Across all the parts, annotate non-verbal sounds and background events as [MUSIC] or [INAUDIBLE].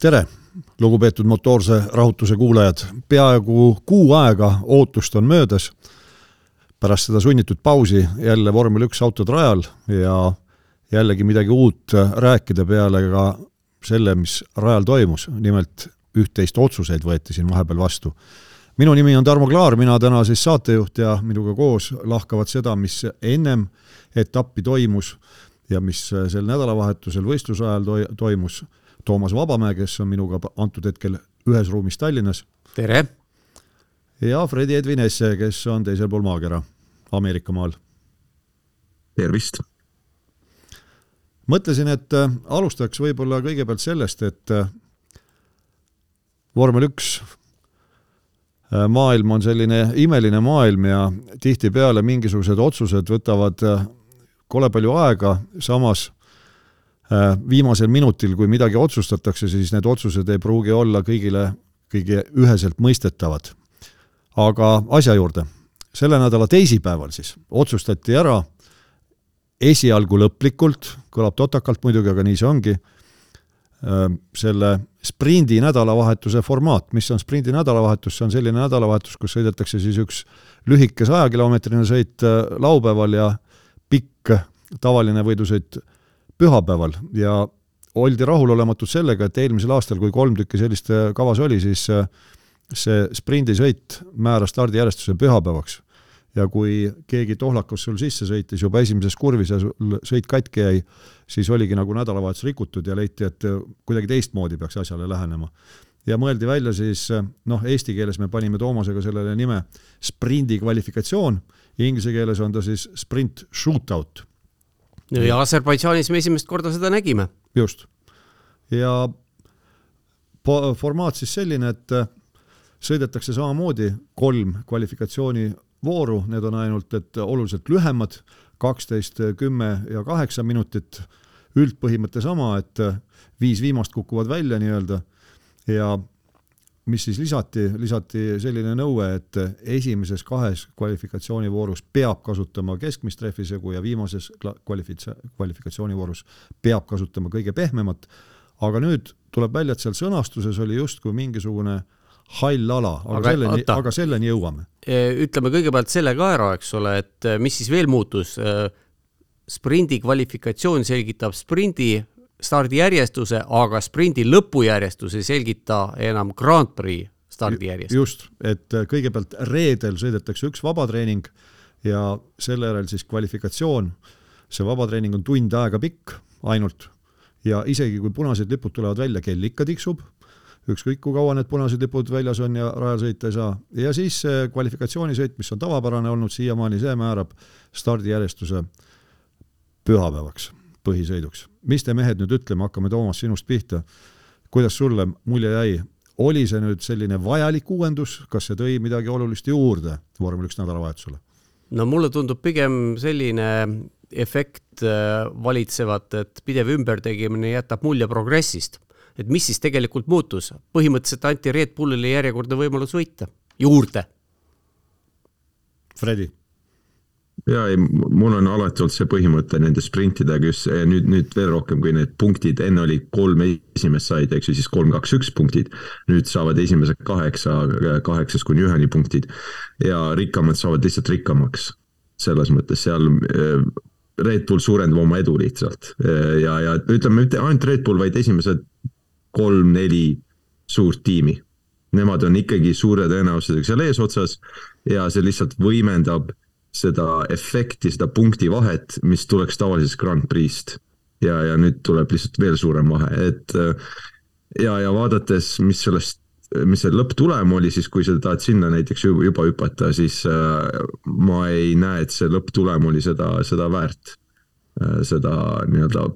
tere, lugupeetud motoorse rahutuse kuulajad, peaaegu kuu aega ootust on möödas. pärast seda sunnitud pausi jälle vormel üks autod rajal ja jällegi midagi uut rääkida peale ka selle, mis rajal toimus, nimelt üht-teist otsuseid võeti siin vahepeal vastu. minu nimi on Tarmo Klaar, mina täna siis saatejuht ja minuga koos lahkavad seda, mis ennem etappi toimus ja mis sel nädalavahetusel võistluse ajal toi-, toimus Toomas Vabamäe, kes on minuga antud hetkel ühes ruumis Tallinnas. Tere! ja Fredi Edvin Esse, kes on teisel pool maakera, Ameerika maal. tervist! mõtlesin, et äh, alustaks võib-olla kõigepealt sellest, et äh, vormel üks äh, maailm on selline imeline maailm ja tihtipeale mingisugused otsused võtavad kole palju aega, samas viimasel minutil, kui midagi otsustatakse, siis need otsused ei pruugi olla kõigile kõige üheselt mõistetavad. aga asja juurde. selle nädala teisipäeval siis otsustati ära esialgu lõplikult, kõlab totakalt muidugi, aga nii see ongi, selle sprindi nädalavahetuse formaat, mis on sprindi nädalavahetus, see on selline nädalavahetus, kus sõidetakse siis üks lühike sajakilomeetrine sõit laupäeval ja pikk tavaline võidusõit pühapäeval ja oldi rahulolematud sellega, et eelmisel aastal, kui kolm tükki sellist äh, kavas oli, siis äh, see sprindisõit määras stardijärjestuse pühapäevaks. ja kui keegi tohlakas sul sisse sõitis juba esimeses kurvis ja sul sõit katki jäi, siis oligi nagu nädalavahetus rikutud ja leiti, et äh, kuidagi teistmoodi peaks asjale lähenema. ja mõeldi välja siis, noh, eesti keeles me panime Toomasega sellele nime sprindi kvalifikatsioon, inglise keeles on ta siis sprint shootout ja Aserbaidžaanis me esimest korda seda nägime. Just. ja formaat siis selline, et äh, sõidetakse samamoodi kolm kvalifikatsioonivooru, need on ainult, et oluliselt lühemad, kaksteist, kümme ja kaheksa minutit, üldpõhimõte sama, et äh, viis viimast kukuvad välja nii-öelda. Ja mis siis lisati, lisati selline nõue, et esimeses kahes kvalifikatsioonivoorus peab kasutama keskmist rehvisegu ja viimases kvalifitsa-, kvalifikatsioonivoorus peab kasutama kõige pehmemat, aga nüüd tuleb välja, et seal sõnastuses oli justkui mingisugune hall ala, aga, selleni, aga selleni jõuame. E, ütleme kõigepealt selle ka ära, eks ole, et mis siis veel muutus, e, sprindi kvalifikatsioon selgitab sprindi stardijärjestuse, aga sprindi lõpujärjestus ei selgita enam Grand Prix stardijärjestust. just, et äh, kõigepealt reedel sõidetakse üks vabatreening ja selle järel siis kvalifikatsioon. see vabatreening on tund aega pikk ainult ja isegi kui punased lipud tulevad välja, kell ikka tiksub ükskõik kui kaua need punased lipud väljas on ja rajal sõita ei saa. ja siis see kvalifikatsioonisõit, mis on tavapärane olnud siiamaani, see määrab stardijärjestuse pühapäevaks põhisõiduks. mis te mehed nüüd ütleme, hakkame Toomas sinust pihta. kuidas sulle mulje jäi, oli see nüüd selline vajalik uuendus, kas see tõi midagi olulist juurde vormel üks nädalavahetusele? no mulle tundub pigem selline efekt äh, valitsevat, et pidev ümbertegemine jätab mulje progressist. et mis siis tegelikult muutus, põhimõtteliselt anti Red Bullile järjekordne võimalus võita juurde. Fredi ja ei, mul on alati olnud see põhimõte nende sprintidega just nüüd, nüüd veel rohkem kui need punktid, enne oli kolm esimest said, eks ju, siis kolm, kaks, üks punktid. nüüd saavad esimesed kaheksa, kaheksast kuni üheni punktid ja rikkamad saavad lihtsalt rikkamaks. selles mõttes seal eh, Red Bull suurendab oma edu lihtsalt eh, ja, ja ütleme mitte ainult Red Bull, vaid esimesed kolm-neli suurt tiimi. Nemad on ikkagi suure tõenäosusega seal eesotsas ja see lihtsalt võimendab seda efekti, seda punktivahet, mis tuleks tavalisest Grand Prix'st. ja, ja nüüd tuleb lihtsalt veel suurem vahe, et ja, ja vaadates, mis sellest mis see lõpptulem oli siis, kui sa tahad sinna näiteks juba hüpata, siis äh, ma ei näe, et see lõpptulem oli seda, seda väärt äh,. seda nii-öelda,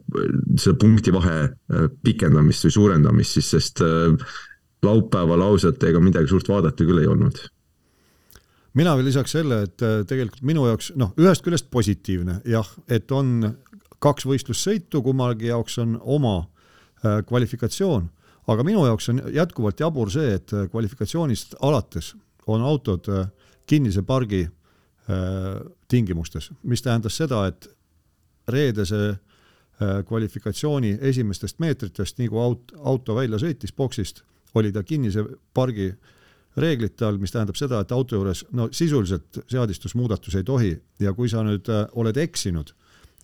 seda punktivahe äh, pikendamist või suurendamist siis, sest äh, laupäeval ausalt ega midagi suurt vaadata küll ei olnud mina veel lisaks selle, et tegelikult minu jaoks noh, ühest küljest positiivne jah, et on kaks võistlussõitu, kummalgi jaoks on oma kvalifikatsioon, aga minu jaoks on jätkuvalt jabur see, et kvalifikatsioonist alates on autod kinnise pargi tingimustes, mis tähendas seda, et reedese Äh, kvalifikatsiooni esimestest meetritest, nii kui aut-, auto välja sõitis boksist, oli ta kinnise pargi reeglite all, mis tähendab seda, et auto juures no sisuliselt seadistusmuudatus ei tohi. Ja kui sa nüüd äh, oled eksinud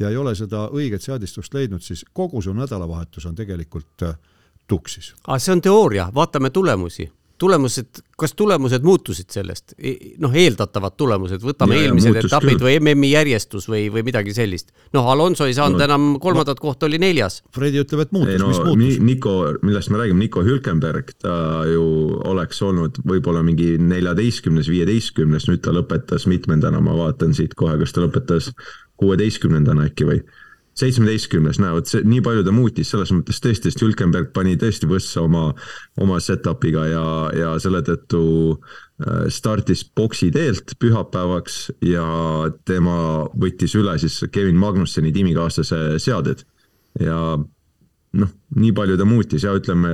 ja ei ole seda õiget seadistust leidnud, siis kogu su nädalavahetus on tegelikult äh, tuksis. aga see on teooria, vaatame tulemusi tulemused, kas tulemused muutusid sellest? E, noh, eeldatavad tulemused, võtame ja, eelmised ja, etapid küll. või MM-i järjestus või, või midagi sellist. noh, Alonso ei saanud no, enam kolmandat no, kohta, oli neljas. Fredi ütleb, et muutus, no, mis muutus? Nico, millest me räägime, Nico Hülkenberg, ta ju oleks olnud võib-olla mingi neljateistkümnes, viieteistkümnes, nüüd ta lõpetas mitmendana, ma vaatan siit kohe, kas ta lõpetas kuueteistkümnendana äkki või seitsmeteistkümnes, näe, vot see, nii palju ta muutis selles mõttes tõesti, sest Hülkenberg pani tõesti võssa oma, oma setup'iga ja, ja selle tõttu äh, startis boksi teelt pühapäevaks ja tema võttis üle siis Kevin Magnusseni tiimikaaslase seaded. ja noh, nii palju ta muutis ja ütleme,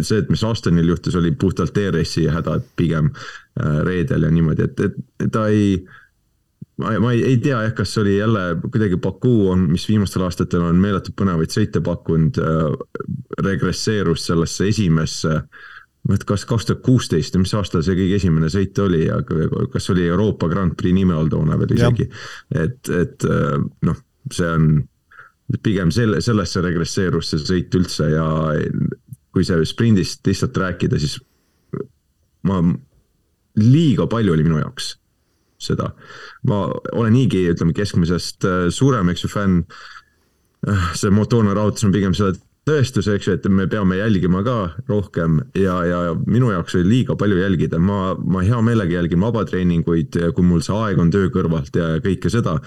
see, et mis Astonil juhtus, oli puhtalt ERS-i häda pigem äh, reedel ja niimoodi, et, et ta ei ma, ma ei, ei tea jah, kas oli jälle kuidagi Baku on, mis viimastel aastatel on meeletult põnevaid sõite pakkunud äh,, regresseerus sellesse esimesse tea, kas kaks tuhat kuusteist või mis aastal see kõige esimene sõit oli ja kas oli Euroopa Grand Prix nime all toona veel isegi. et, et äh, noh, see on pigem selle, sellesse regresseerus see sõit üldse ja kui see sprindist lihtsalt rääkida, siis ma, liiga palju oli minu jaoks seda. ma olen niigi, ütleme keskmisest äh, suurem, eks ju, fänn. Äh, see motoorne raudus on pigem selle tõestus, eks ju, et me peame jälgima ka rohkem ja, ja minu jaoks oli liiga palju jälgida, ma, ma hea meelega jälgin vabatreeninguid, kui mul see aeg on töö kõrvalt ja kõike seda.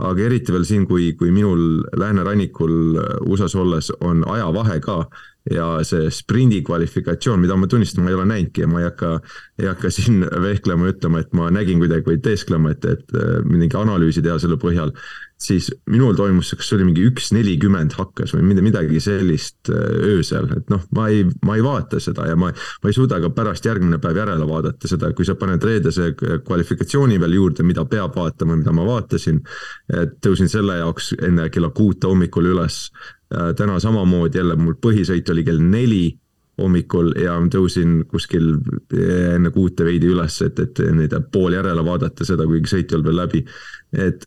Aga eriti veel siin, kui, kui minul läänerannikul USA-s olles on ajavahe ka ja see sprindi kvalifikatsioon, mida ma tunnistan, ma ei ole näinudki ja ma ei hakka, ei hakka [LAUGHS] siin vehklema ja ütlema, et ma nägin kuidagi või teesklema, et, et äh, mingi analüüsi teha selle põhjal. siis minul toimus, kas see oli mingi üks nelikümmend hakkas või midagi sellist äh, öösel, et noh, ma ei, ma ei vaata seda ja ma, ma ei suuda ka pärast järgmine päev järele vaadata seda, kui sa paned reedese kvalifikatsiooni veel juurde, mida peab vaatama, mida ma vaatasin. Tõusin selle jaoks enne kella kuute hommikul üles Äh, täna samamoodi jälle mul põhisõit oli kell neli hommikul ja tõusin kuskil äh, enne kuute veidi üles, et, et neid pool järele vaadata seda, kuigi sõit ei olnud veel läbi. et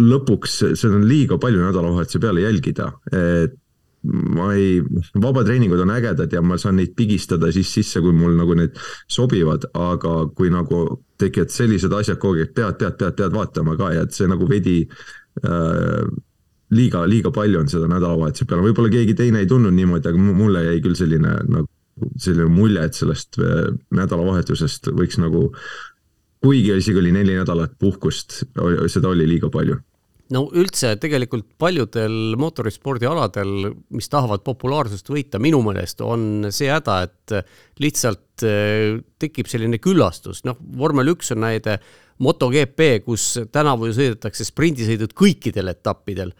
lõpuks seda on liiga palju nädalavahetuse peale jälgida, et ma ei, vabatreeningud on ägedad ja ma saan neid pigistada siis sisse, kui mul nagu need sobivad, aga kui nagu tekivad sellised asjad kogu aeg, pead, pead, pead, pead vaatama ka ja et see nagu veidi äh, liiga, liiga palju on seda nädalavahetuse peale, võib-olla keegi teine ei tundnud niimoodi, aga mulle jäi küll selline nagu selline mulje, et sellest äh, nädalavahetusest võiks nagu, kuigi isegi oli neli nädalat puhkust, seda oli liiga palju no üldse tegelikult paljudel mootorispordialadel, mis tahavad populaarsust võita, minu meelest on see häda, et lihtsalt äh, tekib selline küllastus, noh, vormel üks on näide, MotoGP, kus tänavu ju sõidetakse sprindisõidud kõikidel etappidel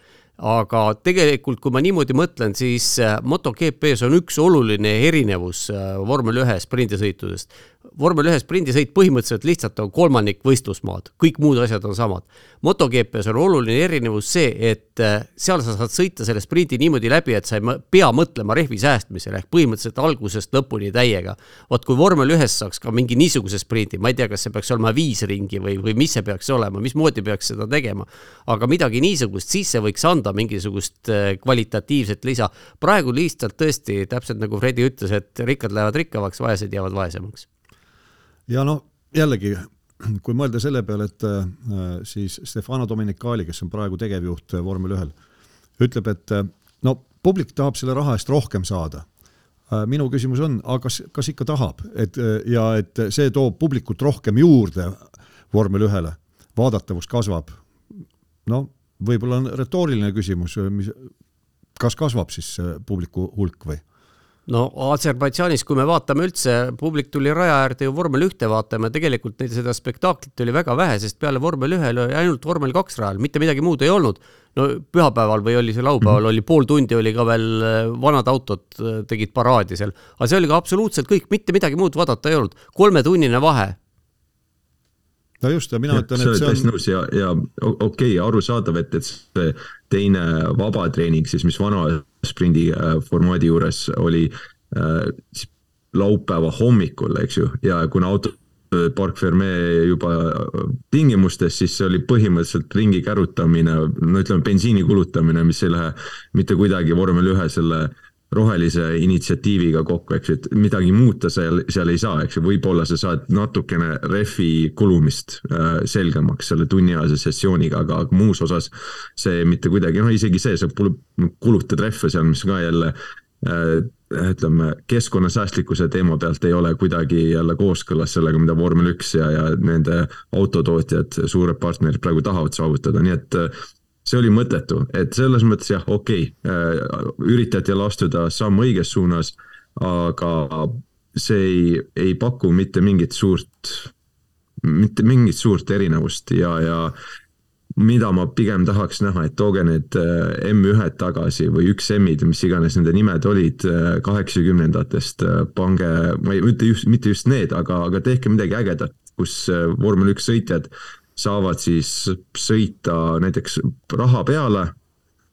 aga tegelikult, kui ma niimoodi mõtlen, siis äh, MotoGP-s on üks oluline erinevus äh, vormel ühe sprindisõitudest. vormel ühe sprindisõit põhimõtteliselt lihtsalt on kolmandik võistlusmaad, kõik muud asjad on samad. MotoGP-s on oluline erinevus see, et äh, seal sa saad sõita selle sprindi niimoodi läbi, et sa ei pea mõtlema rehvi säästmisele ehk põhimõtteliselt algusest lõpuni täiega. vot kui vormel ühes saaks ka mingi niisuguse sprindi, ma ei tea, kas see peaks olema viis ringi või, või mis see peaks olema, mismoodi peaks seda tegema, aga midagi niisugust, siis see võiks anda mingisugust äh, kvalitatiivset lisa. praegu lihtsalt tõesti, täpselt nagu Fredi ütles, et rikkad lähevad rikkamaks, vaesed jäävad vaesemaks. ja no jällegi, [CLEARS THROAT] kui mõelda selle peale, et äh, siis Stefano Domenicali, kes on praegu tegevjuht äh, vormel ühel, ütleb, et no publik tahab selle raha eest rohkem saada minu küsimus on, aga kas, kas ikka tahab, et ja et see toob publikut rohkem juurde vormel ühele, vaadatavus kasvab. no võib-olla on retooriline küsimus, mis, kas kasvab siis publiku hulk või? No Aserbaidžaanis, kui me vaatame üldse, publik tuli raja äärde ju vormel ühte vaatama ja tegelikult neil seda spektaaklit oli väga vähe, sest peale vormel ühel oli ainult vormel kaks rajal, mitte midagi muud ei olnud. no pühapäeval või oli see laupäeval oli pool tundi oli ka veel äh, vanad autod äh, tegid paraadi seal, aga see oli ka absoluutselt kõik, mitte midagi muud vaadata ei olnud, kolmetunnine vahe no just, ja mina ja, ütlen, et see on. täiesti nõus ja, ja okei okay,, arusaadav, et, et see teine vabatreening siis, mis vana sprindi äh, formaadi juures oli äh, laupäeva hommikul, eks ju, ja kuna auto Park Ferme juba tingimustes, siis see oli põhimõtteliselt ringi kärutamine, no ütleme, bensiini kulutamine, mis ei lähe mitte kuidagi vormel ühe selle äh, rohelise initsiatiiviga kokku, eks ju, et midagi muuta seal, seal ei saa, eks ju, võib-olla sa saad natukene rehvi kulumist äh, selgemaks selle tunniajase sessiooniga, aga, muus osas see mitte kuidagi, noh isegi see, sa kulutad rehve seal, mis ka jälle äh, ütleme, keskkonnasäästlikkuse teema pealt ei ole kuidagi jälle kooskõlas sellega, mida vormel üks ja, ja nende autotootjad, suured partnerid praegu tahavad saavutada, nii et äh, see oli mõttetu, et selles mõttes jah, okei okay,, äh, üritati jälle astuda samm õiges suunas, aga see ei, ei paku mitte mingit suurt, mitte mingit suurt erinevust ja, ja mida ma pigem tahaks näha, et tooge need äh, M1-d tagasi või üks M-id, mis iganes nende nimed olid äh, kaheksakümnendatest, pange, ma ei ütle just, mitte just need, aga, aga tehke midagi ägedat, kus vormel üks sõitjad saavad siis sõita näiteks raha peale,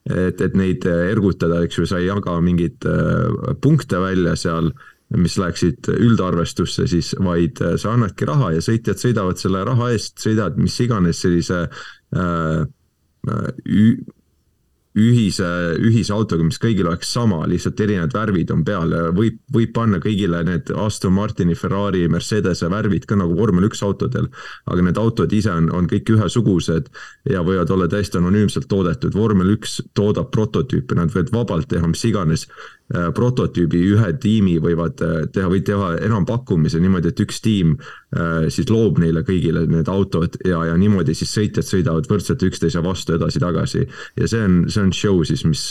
et, et neid ergutada, eks ju, sa ei jaga mingeid äh, punkte välja seal, mis läheksid üldarvestusse siis, vaid äh, sa annadki raha ja sõitjad sõidavad selle raha eest, sõidavad mis iganes sellise äh, äh ühise, ühise autoga, mis kõigil oleks sama, lihtsalt erinevad värvid on peal ja võib, võib panna kõigile need Aston Martini, Ferrari, Mercedese värvid ka nagu vormel üks autodel. aga need autod ise on, on kõik ühesugused ja võivad olla täiesti anonüümselt toodetud, vormel üks toodab prototüüpe, nad võivad vabalt teha mis iganes prototüübi ühe tiimi võivad äh, teha või teha enampakkumise niimoodi, et üks tiim äh, siis loob neile kõigile need autod ja, ja niimoodi siis sõitjad sõidavad võrdselt üksteise vastu edasi-tagasi. ja see on, see on show siis, mis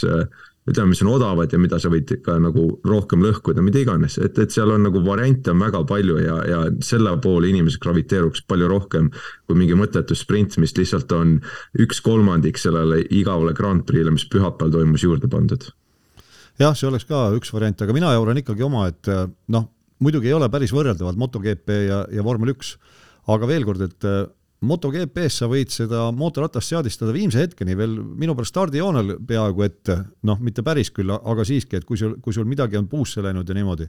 ütleme, mis on odavad ja mida sa võid ka nagu rohkem lõhkuda, mida iganes, et, et seal on nagu variante on väga palju ja, ja selle poole inimesed graviteeruks palju rohkem kui mingi mõttetu sprint, mis lihtsalt on üks kolmandik sellele igavale Grand Prix'le, mis pühapäeval toimus, juurde pandud jah, see oleks ka üks variant, aga mina jauran ikkagi oma, et eh, noh, muidugi ei ole päris võrreldavad MotoGP ja, ja vormel üks, aga veel kord, et eh, MotoGP-s sa võid seda mootorratast seadistada viimse hetkeni veel minu pärast stardijoonel peaaegu et noh, mitte päris küll, aga siiski, et kui sul, kui sul midagi on puusse läinud ja niimoodi.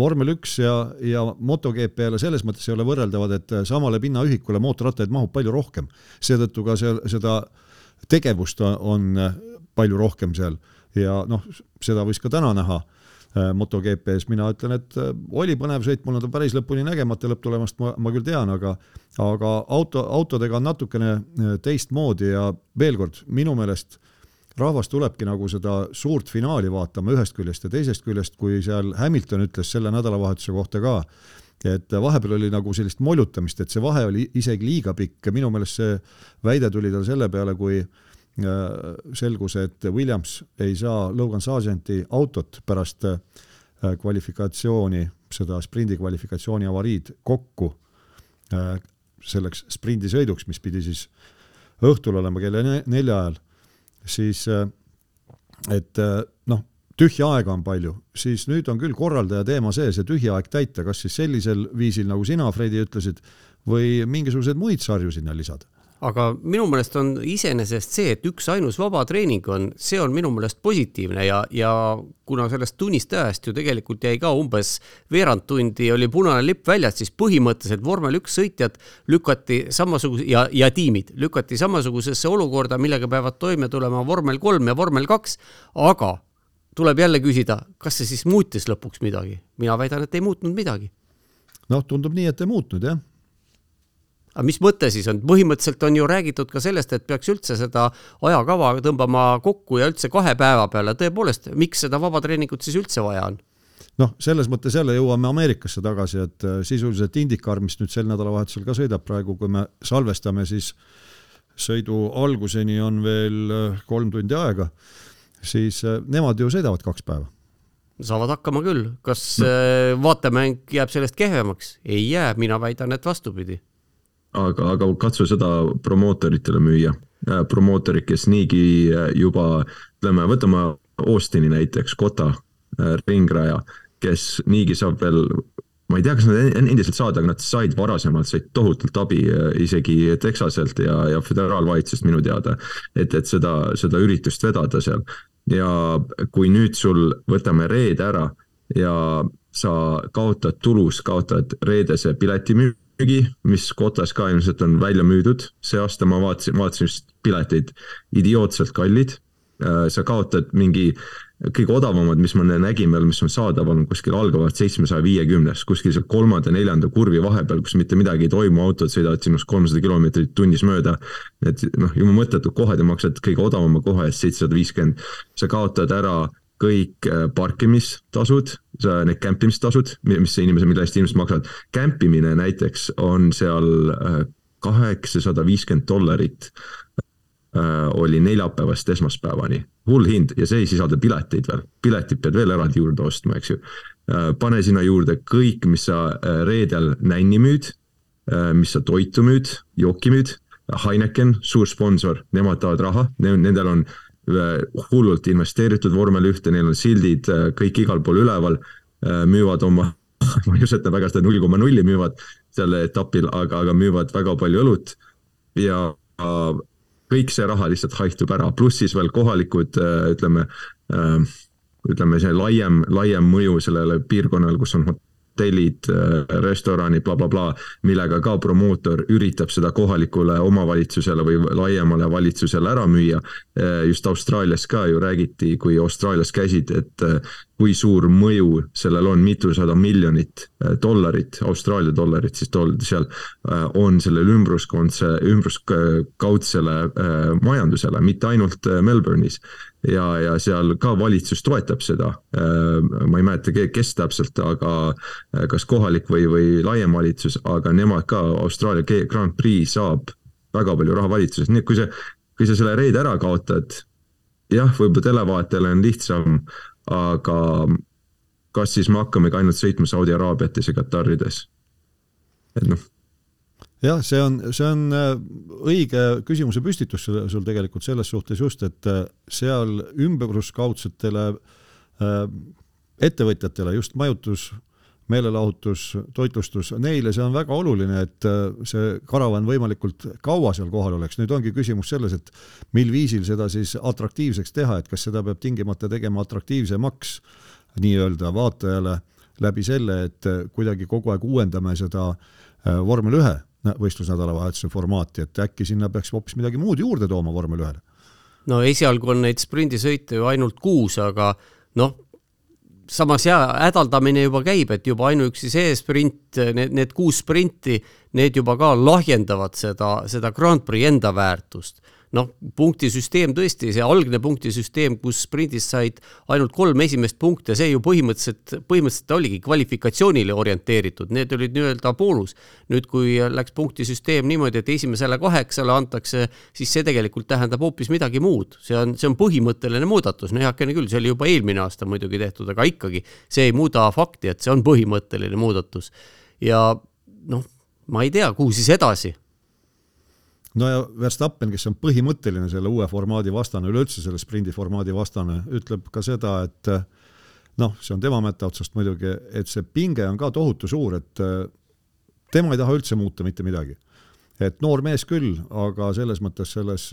Vormel üks ja, ja MotoGP-le selles mõttes ei ole võrreldavad, et samale pinnaühikule mootorrattaid mahub palju rohkem, seetõttu ka seal seda tegevust on palju rohkem seal ja noh, seda võis ka täna näha äh, MotoGP-s, mina ütlen, et äh, oli põnev sõit, mul on ta päris lõpuni nägemata lõpptulemust, ma, ma küll tean, aga aga auto, autodega on natukene äh, teistmoodi ja veel kord, minu meelest rahvas tulebki nagu seda suurt finaali vaatama ühest küljest ja teisest küljest, kui seal Hamilton ütles selle nädalavahetuse kohta ka, et vahepeal oli nagu sellist mollutamist, et see vahe oli isegi liiga pikk ja minu meelest see väide tuli tal selle peale, kui äh, selgus, et Williams ei saa Logan Sargenti autot pärast äh, kvalifikatsiooni, seda sprindi kvalifikatsiooni avariid kokku äh, selleks sprindisõiduks, mis pidi siis õhtul olema kella nelja ajal, siis äh, et noh, tühja aega on palju, siis nüüd on küll korraldaja teema see, see tühi aeg täita, kas siis sellisel viisil, nagu sina, Fredi, ütlesid, või mingisuguseid muid sarju sinna lisada aga minu meelest on iseenesest see, et üksainus vaba treening on, see on minu meelest positiivne ja, ja kuna sellest tunnist ajast ju tegelikult jäi ka umbes veerand tundi oli punane lipp väljas, siis põhimõtteliselt vormel üks sõitjad lükati samasuguse ja, ja tiimid lükati samasugusesse olukorda, millega peavad toime tulema vormel kolm ja vormel kaks, aga tuleb jälle küsida, kas see siis muutis lõpuks midagi? mina väidan, et ei muutnud midagi. noh, tundub nii, et ei muutnud jah aga mis mõte siis on, põhimõtteliselt on ju räägitud ka sellest, et peaks üldse seda ajakava tõmbama kokku ja üldse kahe päeva peale, tõepoolest, miks seda vabatreeningut siis üldse vaja on? noh, selles mõttes jälle jõuame Ameerikasse tagasi, et äh, sisuliselt IndyCar, mis nüüd sel nädalavahetusel ka sõidab praegu, kui me salvestame, siis sõidu alguseni on veel äh, kolm tundi aega, siis äh, nemad ju sõidavad kaks päeva. saavad hakkama küll, kas no. vaatemäng jääb sellest kehvemaks? ei jää, mina väidan, et vastupidi. Aga, aga katsu seda promootoritele müüa, promootorid, kes niigi juba, ütleme, võtame Austini näiteks, Kota ringraja, kes niigi saab veel ma ei tea, kas nad endiselt saavad, aga nad said varasemalt, said tohutult abi äh, isegi Texaselt ja, ja föderaalvalitsusest minu teada. et, et seda, seda üritust vedada seal ja kui nüüd sul võtame reede ära ja sa kaotad tulus, kaotad reedese piletimüügi, mis Kotas ka ilmselt on välja müüdud, see aasta ma vaatasin, vaatasin just pileteid idiootselt kallid. Äh, sa kaotad mingi kõige odavamad, mis me nägime, mis on saadaval, on kuskil algavad seitsmesaja viiekümnest, kuskil seal kolmanda-neljanda kurvi vahepeal, kus mitte midagi ei toimu, autod sõidavad sinust kolmsada kilomeetrit tunnis mööda. et noh, jumala mõttetud kohad ja maksad kõige odavama koha eest seitsesada viiskümmend. sa kaotad ära kõik äh, parkimistasud, need kämpimistasud, mis inimesed, mille eest inimesed maksavad. kämpimine näiteks on seal äh, kaheksasada viiskümmend dollarit Äh, oli neljapäevast esmaspäevani, hull hind ja see ei sisalda pileteid veel, piletid pead veel eraldi juurde ostma, eks ju. Pane sinna juurde kõik, mis sa reedel nänni müüd, mis sa toitu müüd, jooki müüd. Heineken, suur sponsor, nemad tahavad raha, nendel on hullult investeeritud vormel ühte, neil on sildid kõik igal pool üleval, müüvad oma [LAUGHS] ma ei useta väga seda null koma nulli müüvad sel etapil, aga, aga müüvad väga palju õlut ja kõik see raha lihtsalt haihtub ära, pluss siis veel kohalikud äh, ütleme, äh, ütleme see laiem, laiem mõju sellele piirkonnale, kus on hotellid, äh, restoranid bla, bla, blablabla, millega ka promootor üritab seda kohalikule omavalitsusele või laiemale valitsusele ära müüa. just Austraalias ka ju räägiti, kui Austraalias käisid, et kui suur mõju sellel on, mitusada miljonit äh, dollarit, Austraalia dollarit siis tol-, seal äh, on sellel ümbruskondse, ümbruskaudsele äh, majandusele, mitte ainult Melbourne'is. ja, ja seal ka valitsus toetab seda, ma ei mäleta, kes täpselt, aga kas kohalik või, või laiem valitsus, aga nemad ka, Austraalia Grand Prix saab väga palju raha valitsusest, nii et kui sa, kui sa selle reede ära kaotad, jah, võib-olla televaatajal on lihtsam äh, aga kas siis me hakkamegi ainult sõitma Saudi Araabiates ja Katarides? et noh. jah, see on, see on äh, õige küsimuse püstitus sul, sul tegelikult selles suhtes just, et äh, seal ümbruskaudsetele äh, ettevõtjatele just majutus meelelahutus, toitlustus, neile see on väga oluline, et äh, see karavan võimalikult kaua seal kohal oleks. nüüd ongi küsimus selles, et mil viisil seda siis atraktiivseks teha, et kas seda peab tingimata tegema atraktiivsemaks nii-öelda vaatajale läbi selle, et äh, kuidagi kogu aeg uuendame seda äh, vormel ühe võistlusnädalavahetuse formaati, et äkki sinna peaks hoopis midagi muud juurde tooma vormel ühele? no esialgu on neid sprindisõite ju ainult kuus, aga noh, samas jaa, hädaldamine juba käib, et juba ainuüksi see sprint, need, need kuus sprinti, need juba ka lahjendavad seda, seda Grand Prix enda väärtust noh, punktisüsteem tõesti, see algne punktisüsteem, kus sprindis said ainult kolm esimest punkti, see ju põhimõtteliselt, põhimõtteliselt oligi kvalifikatsioonile orienteeritud, need olid nii-öelda boonus. nüüd, kui läks punktisüsteem niimoodi, et esimesele kaheksale antakse, siis see tegelikult tähendab hoopis midagi muud, see on, see on põhimõtteline muudatus, no heakene küll, see oli juba eelmine aasta muidugi tehtud, aga ikkagi see ei muuda fakti, et see on põhimõtteline muudatus. ja noh, ma ei tea, kuhu siis edasi no ja Verstappen, kes on põhimõtteline selle uue formaadi vastane, üleüldse selle sprindi formaadi vastane, ütleb ka seda, et noh, see on tema mättaotsast muidugi, et see pinge on ka tohutu suur, et tema ei taha üldse muuta mitte midagi. et noor mees küll, aga selles mõttes selles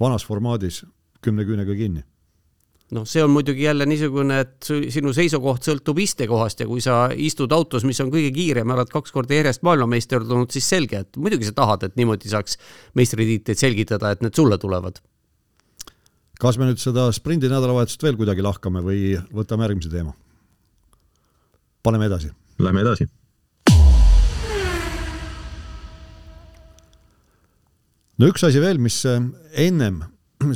vanas formaadis kümne küünega kinni noh, see on muidugi jälle niisugune, et sinu seisukoht sõltub istekohast ja kui sa istud autos, mis on kõige kiirem, oled kaks korda järjest maailmameister tulnud, siis selge, et muidugi sa tahad, et niimoodi saaks meistritiitleid selgitada, et need sulle tulevad. kas me nüüd seda sprindi nädalavahetust veel kuidagi lahkame või võtame järgmise teema? paneme edasi. Lähme edasi no üks asi veel, mis ennem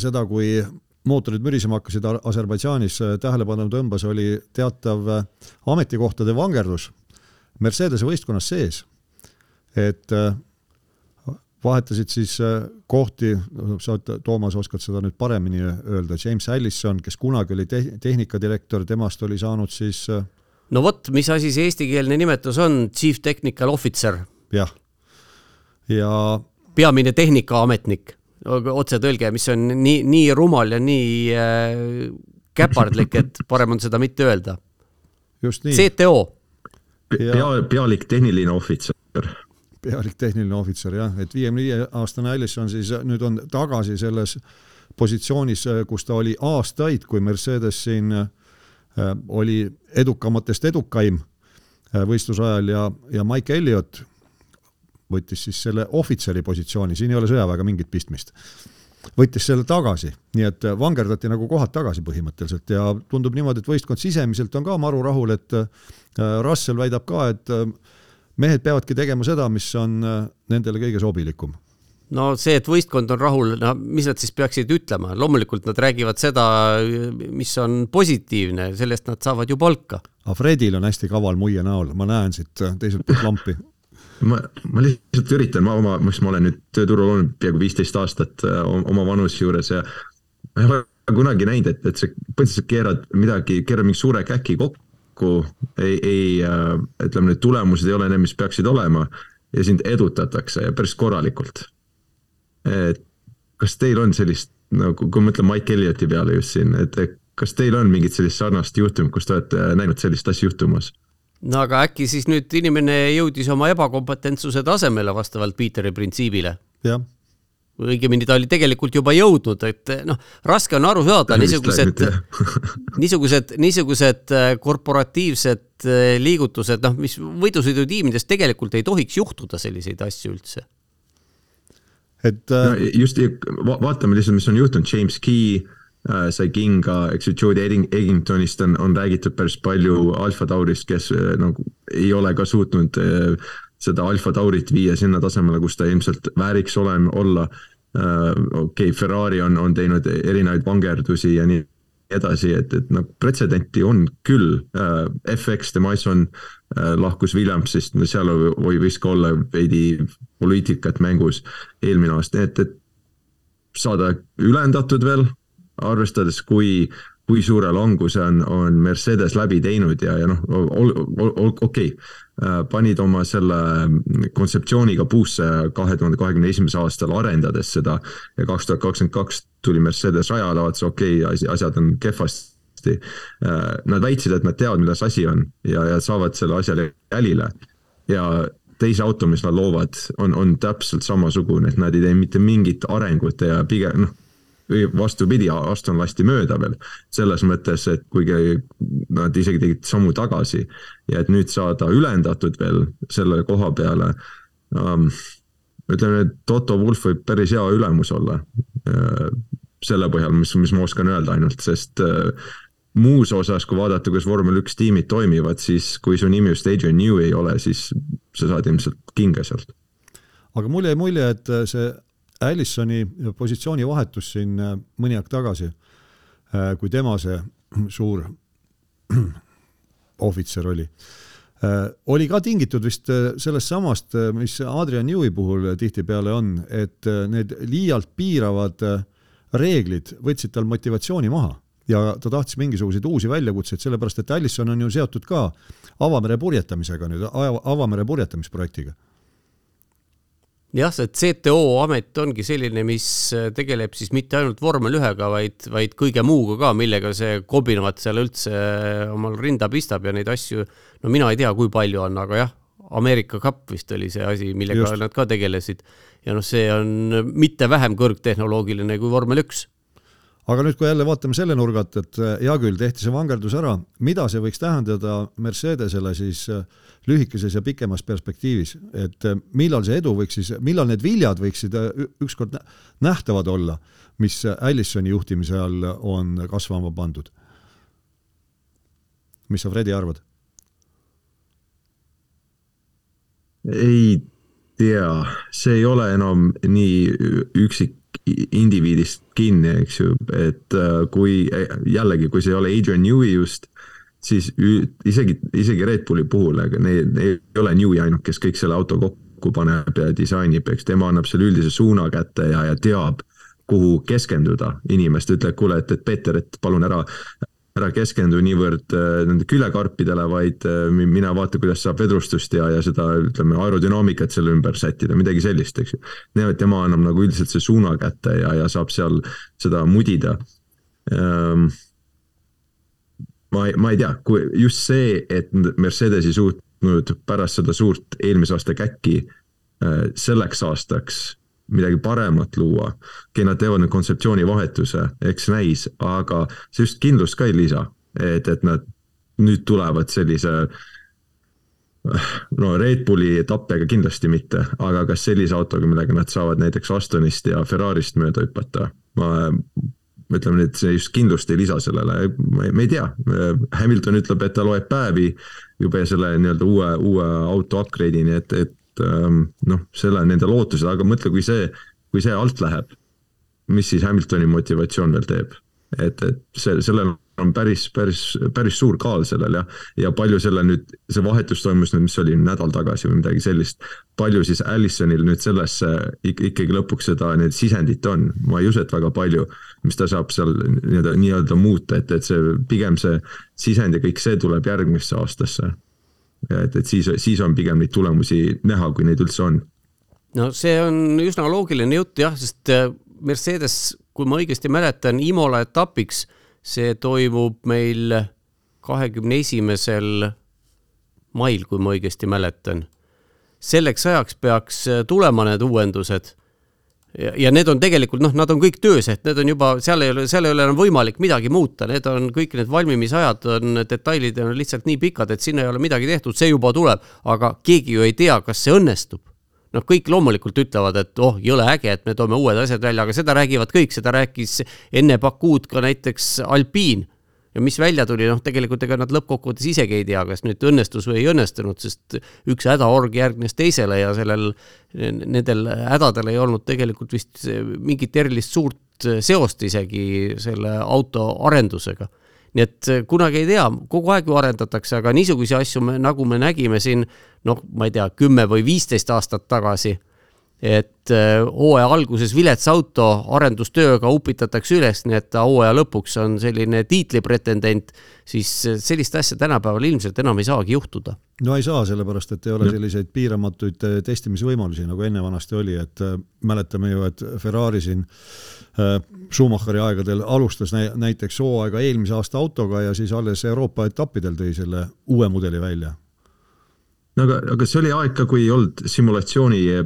seda, kui mootorid mürisema hakkasid Aserbaidžaanis, äh, tähelepanu tõmbas, oli teatav äh, ametikohtade vangerdus Mercedese võistkonnas sees. et äh, vahetasid siis kohti, sa, Toomas, oskad seda nüüd paremini öelda, James Allison, kes kunagi oli te-, tehnikadirektor, temast oli saanud siis no vot, mis asi see eestikeelne nimetus on, Chief Technical Officer? jah, ja peamine tehnikaametnik, otsetõlge, mis on nii, nii rumal ja nii äh, käpardlik, et [LAUGHS] parem on seda mitte öelda. just nii. CTO. pea, pealik tehniline ohvitser. pealik tehniline ohvitser jah, et viiekümne viie aastane Allison siis nüüd on tagasi selles positsioonis, kus ta oli aastaid, kui Mercedes siin äh, oli edukamatest edukaim äh, võistluse ajal ja, ja Mike Elliot võttis siis selle ohvitseri positsiooni, siin ei ole sõjaväega mingit pistmist. võttis selle tagasi, nii et vangerdati nagu kohad tagasi põhimõtteliselt ja tundub niimoodi, et võistkond sisemiselt on ka maru rahul, et äh, Russell väidab ka, et äh, mehed peavadki tegema seda, mis on äh, nendele kõige sobilikum no see, et võistkond on rahul, no mis nad siis peaksid ütlema, loomulikult nad räägivad seda, mis on positiivne, sellest nad saavad ju palka. aga Fredil on hästi kaval muie näol, ma näen siit teiselt poolt lampi [LAUGHS] ma, ma lihtsalt üritan, ma oma, mis ma olen nüüd tööturul olnud peaaegu viisteist aastat äh, oma vanuse juures ja ma ei ole kunagi näinud, et, et sa põhimõtteliselt keerad midagi, keerad mingi suure käki kokku, ei, ei äh, ütleme, need tulemused ei ole need, mis peaksid olema ja sind edutatakse ja päris korralikult. et kas teil on sellist, nagu kui ma mõtlen Mike Elliotti peale just siin, et kas teil on mingit sellist sarnast juhtumit, kus te olete näinud sellist asja juhtumas? No aga äkki siis nüüd inimene jõudis oma ebakompetentsuse tasemele vastavalt Peteri printsiibile? jah õigemini ta oli tegelikult juba jõudnud, et noh, raske on aru saada, niisugused, [LAUGHS] niisugused, niisugused äh, korporatiivsed äh, liigutused, noh, mis võidusõidutiimides tegelikult ei tohiks juhtuda selliseid asju üldse. et äh... no, just vaatame lihtsalt, mis on juhtunud, James Key sai kinga, eks ju, Jody Eggingtonist on, on räägitud päris palju, Alfa Taurist, kes äh, nagu ei ole ka suutnud äh, seda Alfa Taurit viia sinna tasemele, kus ta ilmselt vääriks olema, olla äh,. okei okay,, Ferrari on, on teinud erinevaid vangerdusi ja nii edasi, et, et noh, pretsedenti on küll äh,. FX, Demaison äh, lahkus Williamsist, no seal või võis ka olla veidi poliitikat mängus eelmine aasta, et, et saada ülendatud veel arvestades, kui, kui suure languse on, on Mercedes läbi teinud ja, ja noh, okei okay, panid oma selle kontseptsiooniga puusse kahe tuhande kahekümne esimesel aastal, arendades seda ja kaks tuhat kakskümmend kaks tuli Mercedes rajale, vaatas okei okay,, asjad on kehvasti. Nad väitsid, et nad teavad, milles asi on ja, ja saavad selle asjale jälile ja teise auto, mis nad loovad, on, on täpselt samasugune, et nad ei tee mitte mingit arengut ja pigem noh vastupidi, Aston lasti mööda veel. selles mõttes, et kuigi nad isegi tegid sammu tagasi ja et nüüd saada ülendatud veel selle koha peale um,. ütleme, et Toto Wolf võib päris hea ülemus olla uh,. selle põhjal, mis, mis ma oskan öelda ainult, sest uh, muus osas, kui vaadata, kuidas vormel üks tiimid toimivad, siis kui su nimi just Adrian New ei ole, siis sa saad ilmselt kinga sealt. aga mul jäi mulje, et see Allisoni positsioonivahetus siin äh, mõni aeg tagasi, äh, kui tema see [CLEARS THROAT] suur [CLEARS THROAT] ohvitser oli, äh, oli ka tingitud vist sellest samast, mis Adrian Newey puhul tihtipeale on, et need liialt piiravad reeglid võtsid tal motivatsiooni maha. Ja ta tahtis mingisuguseid uusi väljakutseid, sellepärast et Allison on ju seotud ka avamere purjetamisega nüüd, avamere purjetamisprojektiga jah, see CTO amet ongi selline, mis äh, tegeleb siis mitte ainult vormel ühega, vaid, vaid kõige muuga ka, millega see Kobinovat seal üldse äh, omal rinda pistab ja neid asju, no mina ei tea, kui palju on, aga jah, Ameerika Cup vist oli see asi, millega Just. nad ka tegelesid. ja noh, see on mitte vähem kõrgtehnoloogiline kui vormel üks aga nüüd, kui jälle vaatame selle nurga alt, et äh, hea küll, tehti see vangerdus ära, mida see võiks tähendada Mercedesele siis äh, lühikeses ja pikemas perspektiivis, et äh, millal see edu võiks siis, millal need viljad võiksid ükskord nähtavad olla, mis Allisoni juhtimise all on kasvama pandud? mis sa, Fredi, arvad? ei tea, see ei ole enam nii üksik indiviidist kinni, eks ju, et äh, kui jällegi, kui see ei ole Adrian Newey just, siis isegi, isegi Red Bulli puhul, aga neil ei ole Newey ainult, kes kõik selle auto kokku paneb ja disainib, eks. Tema annab selle üldise suuna kätte ja, ja teab, kuhu keskenduda inimest, ütleb, kuule, et, et Peeter, et palun ära, ära keskendu niivõrd äh, nende külekarpidele, vaid äh, mine vaata, kuidas saab vedrustust ja, ja seda, ütleme, aerodünaamikat selle ümber sättida, midagi sellist, eks ju. tema annab nagu üldiselt see suuna kätte ja, ja saab seal seda mudida ähm, ma, ma ei tea, kui just see, et Mercedes ei suutnud pärast seda suurt eelmise aasta käkki äh, selleks aastaks midagi paremat luua. okei nad teevad nüüd kontseptsiooni vahetuse, eks näis, aga see just kindlust ka ei lisa, et, et nad nüüd tulevad sellise no Red Bulli etappega kindlasti mitte, aga kas sellise autoga, millega nad saavad näiteks Astonist ja Ferrarist mööda hüpata, ma ütleme nii, et see just kindlust ei lisa sellele, me ei tea. Hamilton ütleb, et ta loeb päevi juba selle nii-öelda uue, uue auto upgrade'ini, et, et ähm, noh, selle nende lootused, aga mõtle, kui see, kui see alt läheb, mis siis Hamiltoni motivatsioon veel teeb? et, et see, sellel on päris, päris, päris suur kaal sellel ja, ja palju selle nüüd, see vahetus toimus nüüd, mis oli nädal tagasi või midagi sellist. palju siis Allisonil nüüd sellesse ikkagi lõpuks seda, need sisendit on, ma ei usu, et väga palju, mis ta saab seal nii-öelda, nii-öelda muuta, et, et see pigem see sisend ja kõik see tuleb järgmisse aastasse. Et, et siis, siis on pigem neid tulemusi näha, kui neid üldse on. no see on üsna loogiline jutt jah, sest äh, Mercedes, kui ma õigesti mäletan, Imola etapiks see toimub meil kahekümne esimesel mail, kui ma õigesti mäletan. selleks ajaks peaks tulema need uuendused. Ja need on tegelikult noh, nad on kõik töös, et need on juba, seal ei ole, seal ei ole enam võimalik midagi muuta, need on kõik need valmimisajad on, detailid on lihtsalt nii pikad, et sinna ei ole midagi tehtud, see juba tuleb, aga keegi ju ei tea, kas see õnnestub noh, kõik loomulikult ütlevad, et oh, jõle äge, et me toome uued asjad välja, aga seda räägivad kõik, seda rääkis enne Bakuud ka näiteks Alpine. Ja mis välja tuli, noh, tegelikult ega nad lõppkokkuvõttes isegi ei tea, kas nüüd õnnestus või ei õnnestunud, sest üks hädaorg järgnes teisele ja sellel, nendel hädadel ei olnud tegelikult vist mingit erilist suurt seost isegi selle auto arendusega. Nii et kunagi ei tea, kogu aeg ju arendatakse, aga niisuguseid asju me, nagu me nägime siin noh, ma ei tea, kümme või viisteist aastat tagasi, et eh, hooaja alguses vilets auto arendustööga upitatakse üles, nii et ta hooaja lõpuks on selline tiitlipretendent, siis eh, sellist asja tänapäeval ilmselt enam ei saagi juhtuda. no ei saa, sellepärast et ei ole selliseid piiramatuid testimisvõimalusi, nagu enne vanasti oli, et mäletame ju, et Ferrari siin Äh, Schumacheri aegadel alustas näiteks hooaega eelmise aasta autoga ja siis alles Euroopa etappidel tõi selle uue mudeli välja no aga, aga see oli aeg ka, kui ei olnud simulatsiooni äh,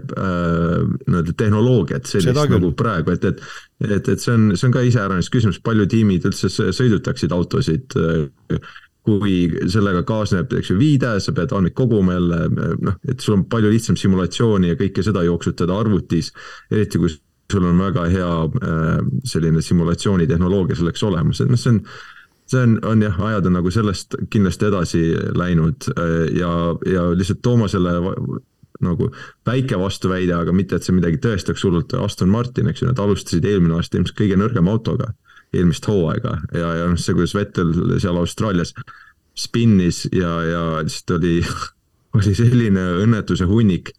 nii-öelda tehnoloogiat sellist nagu praegu, et, et et, et see on, see on ka iseäranis küsimus, palju tiimid üldse sõidutaksid autosid äh, kui sellega kaasneb, eks ju, viide, sa pead andmeid koguma jälle, noh, et sul on palju lihtsam simulatsiooni ja kõike seda jooksutada arvutis, eriti kui sul on väga hea äh, selline simulatsioonitehnoloogia selleks olemas, et noh, see on see on, on jah, ajad on nagu sellest kindlasti edasi läinud äh, ja, ja lihtsalt Toomasele nagu väike vastuväide, aga mitte, et see midagi tõestaks hullult, Aston Martin, eks ju, nad alustasid eelmine aasta ilmselt kõige nõrgema autoga, eelmist hooaega ja, ja noh, see, kuidas Vettel seal Austraalias spinnis ja, ja lihtsalt oli, [LAUGHS] oli selline õnnetuse hunnik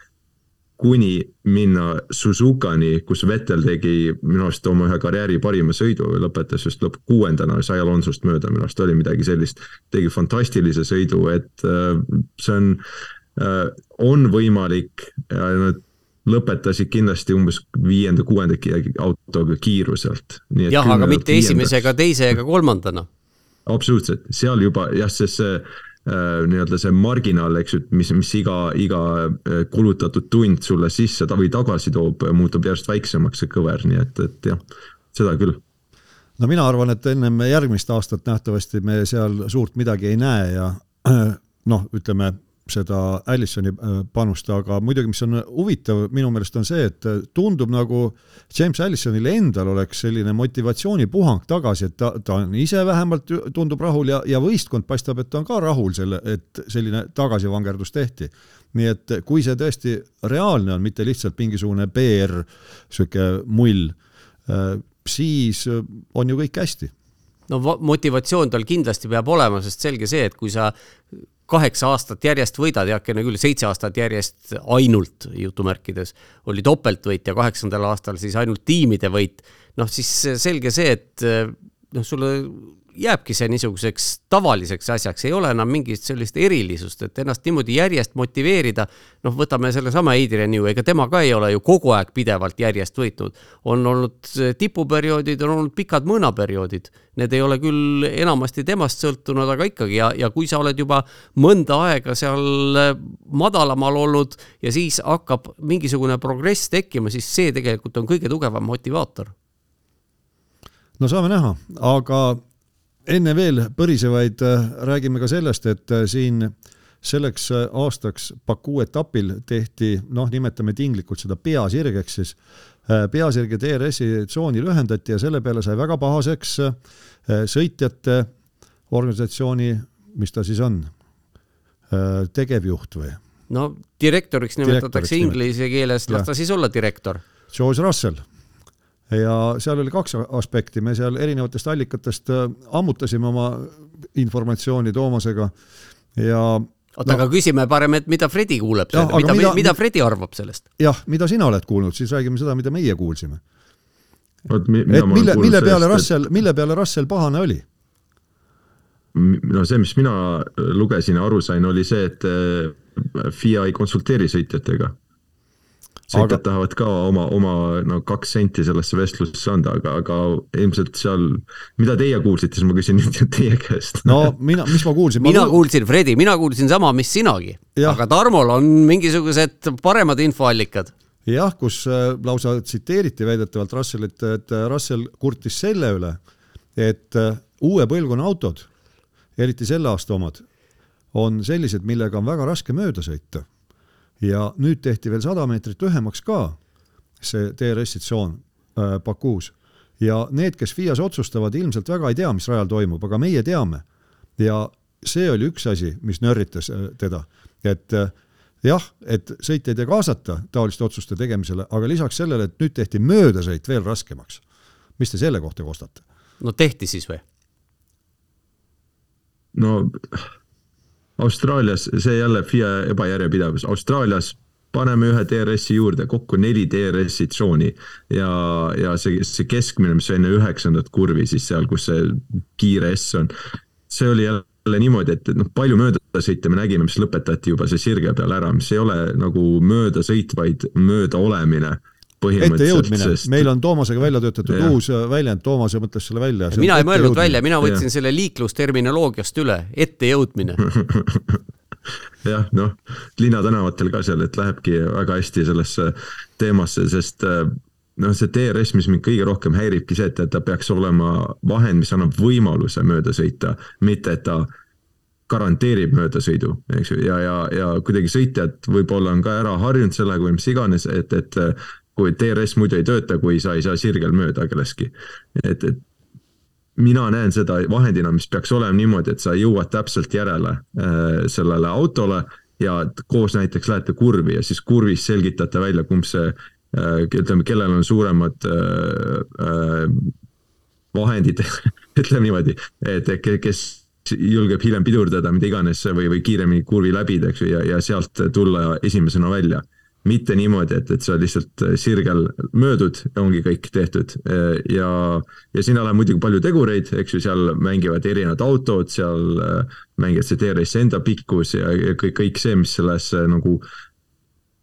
kuni minna Suzukani, kus Vettel tegi minu arust oma ühe karjääri parima sõidu, lõpetas just lõpp kuuendana, sai Alonsost mööda, minu arust oli midagi sellist. tegi fantastilise sõidu, et äh, see on, äh, on võimalik nad lõpetasid kindlasti umbes viienda-kuuenda autoga kiiruselt. jah, aga mitte esimese ega teise ega kolmandana. absoluutselt, seal juba jah, sest see nii-öelda see marginaal, eks ju, mis, mis iga, iga äh, kulutatud tund sulle sisse või tagasi toob, muutub järjest väiksemaks, see kõver, nii et, et jah, seda küll. No mina arvan, et ennem järgmist aastat nähtavasti me seal suurt midagi ei näe ja [CLEARS THROAT] noh, ütleme seda Allisoni äh, panust, aga muidugi, mis on huvitav minu meelest on see, et äh, tundub nagu James Allisonil endal oleks selline motivatsioonipuhang tagasi, et ta, ta on ise vähemalt tundub rahul ja, ja võistkond paistab, et on ka rahul selle, et selline tagasivangerdus tehti. nii et kui see tõesti reaalne on, mitte lihtsalt mingisugune PR, niisugune mull, äh, siis on ju kõik hästi no motivatsioon tal kindlasti peab olema, sest selge see, et kui sa kaheksa aastat järjest võidad, heakene küll, seitse aastat järjest ainult jutumärkides oli topeltvõit ja kaheksandal aastal siis ainult tiimide võit, noh siis selge see, et noh, sulle jääbki see niisuguseks tavaliseks asjaks, ei ole enam mingit sellist erilisust, et ennast niimoodi järjest motiveerida. noh, võtame sellesama Adrian New, ega tema ka ei ole ju kogu aeg pidevalt järjest võitnud. on olnud tipuperioodid, on olnud pikad mõõnaperioodid. Need ei ole küll enamasti temast sõltunud, aga ikkagi ja, ja kui sa oled juba mõnda aega seal madalamal olnud ja siis hakkab mingisugune progress tekkima, siis see tegelikult on kõige tugevam motivaator no saame näha, aga enne veel põrisevaid äh, räägime ka sellest, et äh, siin selleks äh, aastaks Baku etapil tehti, noh, nimetame tinglikult seda peasirgeks siis, peasirge DRS-i tsooni lühendati ja selle peale sai väga pahaseks sõitjate organisatsiooni, mis ta siis on, tegevjuht või? no direktoriks nimetatakse inglise keeles, las ta siis olla direktor. George Russell ja seal oli kaks aspekti, me seal erinevatest allikatest äh, ammutasime oma informatsiooni Toomasega ja oota no,, aga küsime parem, et mida Fredi kuuleb, mida, mida, mida Fredi arvab sellest? jah, mida sina oled kuulnud, siis räägime seda, mida meie kuulsime. et mille, mille peale Russell, mille peale Russell pahane oli? no see, mis mina lugesin ja aru sain, oli see, et äh, FIA ei konsulteeri sõitjatega sõitjad aga... tahavad ka oma, oma no kaks senti sellesse vestlusesse anda, aga, aga ilmselt seal, mida teie kuulsite, siis ma küsin nüüd [LAUGHS] teie käest. no mina, mis ma kuulsin? mina ma... kuulsin, Fredi, mina kuulsin sama, mis sinagi. aga Tarmol on mingisugused paremad infoallikad jah, kus äh, lausa tsiteeriti väidetavalt Russellit, et äh, Russell kurtis selle üle, et äh, uue põlvkonna autod, eriti selle aasta omad, on sellised, millega on väga raske mööda sõita ja nüüd tehti veel sada meetrit lühemaks ka see DRS-i tsoon äh, Bakuus ja need, kes FIAs otsustavad, ilmselt väga ei tea, mis rajal toimub, aga meie teame. ja see oli üks asi, mis nörritas äh, teda, et äh, jah, et sõitjaid ei kaasata taoliste otsuste tegemisele, aga lisaks sellele, et nüüd tehti möödasõit veel raskemaks. mis te selle kohta kostate? no tehti siis või? no Austraalias, see jälle FIA ebajärjepidevus, Austraalias paneme ühe DRS-i juurde, kokku neli DRS-i tsooni. Ja, ja see, see keskmine, mis enne üheksandat kurvi siis seal, kus see kiire S on, see oli jälle niimoodi, et, et noh, palju möödasõite me nägime, mis lõpetati juba see sirge peal ära, mis ei ole nagu möödasõit, vaid möödaolemine ettejõudmine meil on Toomasega välja töötatud ja. uus äh, väljend, Toomas mõtles selle välja. mina ei mõelnud välja, mina võtsin ja. selle liiklusterminoloogiast üle, ettejõudmine [LAUGHS] jah, noh, linnatänavatel ka seal, et lähebki väga hästi sellesse teemasse, sest äh, noh, see DRS, mis mind kõige rohkem häiribki see, et ta peaks olema vahend, mis annab võimaluse mööda sõita, mitte et ta garanteerib möödasõidu, eks ju, ja, ja, ja kuidagi sõitjad võib-olla on ka ära harjunud sellega või mis iganes, et, et kui DRS muidu ei tööta, kui sa ei saa sirgel mööda kellestki. et, et mina näen seda vahendina, mis peaks olema niimoodi, et sa jõuad täpselt järele äh, sellele autole ja koos näiteks lähete kurvi ja siis kurvis selgitate välja, kumb see äh,, ütleme, kellel on suuremad äh, vahendid [LAUGHS] ütleme niimoodi, et kes julgeb hiljem pidurdada, mida iganes või, või kiiremini kurvi läbida, eks ju, ja, ja sealt tulla esimesena välja mitte niimoodi, et, et sa lihtsalt äh, sirgel möödud ja ongi kõik tehtud. Äh, ja, ja siin läheb muidugi palju tegureid, eks ju, seal mängivad erinevad autod, seal äh, mängivad see DRS enda pikkus ja, ja kõik, kõik see, mis sellesse nagu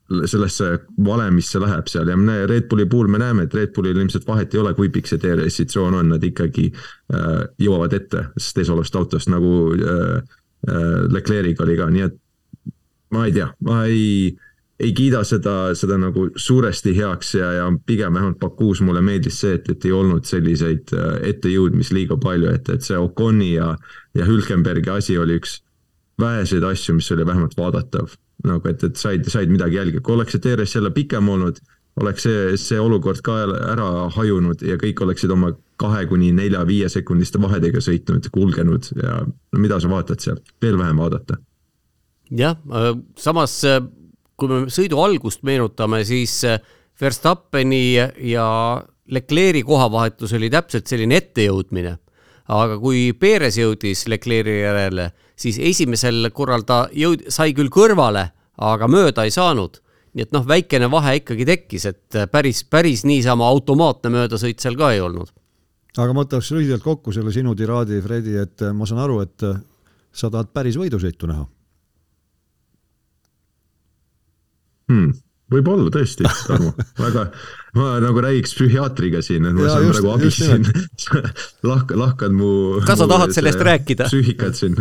sellesse valemisse läheb seal. Ja me Red Bulli puhul me näeme, et Red Bullil ilmselt vahet ei ole, kui pikk see DRS-i tsoon on, nad ikkagi äh, jõuavad ette sellest eesolevast autost nagu äh, äh, Leclerc'iga oli ka, nii et ma ei tea, ma ei äh, ei kiida seda, seda nagu suuresti heaks ja, ja pigem vähemalt Bakuus mulle meeldis see, et, et ei olnud selliseid äh, ettejõudmisi liiga palju, et, et see Oconi ja, ja Hülkenbergi asi oli üks väheseid asju, mis oli vähemalt vaadatav. nagu et, et said, said midagi jälgi, kui oleks see DRS jälle pikem olnud, oleks see, see olukord ka ära hajunud ja kõik oleksid oma kahe kuni nelja-viie sekundiste vahedega sõitnud, kulgenud ja no mida sa vaatad seal, veel vähem vaadata. jah, äh, samas äh, kui me sõidu algust meenutame, siis äh, Verstappeni ja Leclerc'i kohavahetus oli täpselt selline ettejõudmine. aga kui Perez jõudis Leclerc'i järele, siis esimesel korral ta jõud-, sai küll kõrvale, aga mööda ei saanud. nii et noh, väikene vahe ikkagi tekkis, et päris, päris niisama automaatne möödasõit seal ka ei olnud. aga ma võtaks lühidalt kokku selle sinu tiraadi, Fredi, et ma saan aru, et sa tahad päris võidusõitu näha hmm võib-olla tõesti, Tarmo, [LAUGHS] väga, ma nagu räägiks psühhiaatriga siin, et ma ja, saan just, praegu abist siin [LAUGHS] lahk-, lahkan mu. kas sa tahad sellest rääkida? psüühikat siin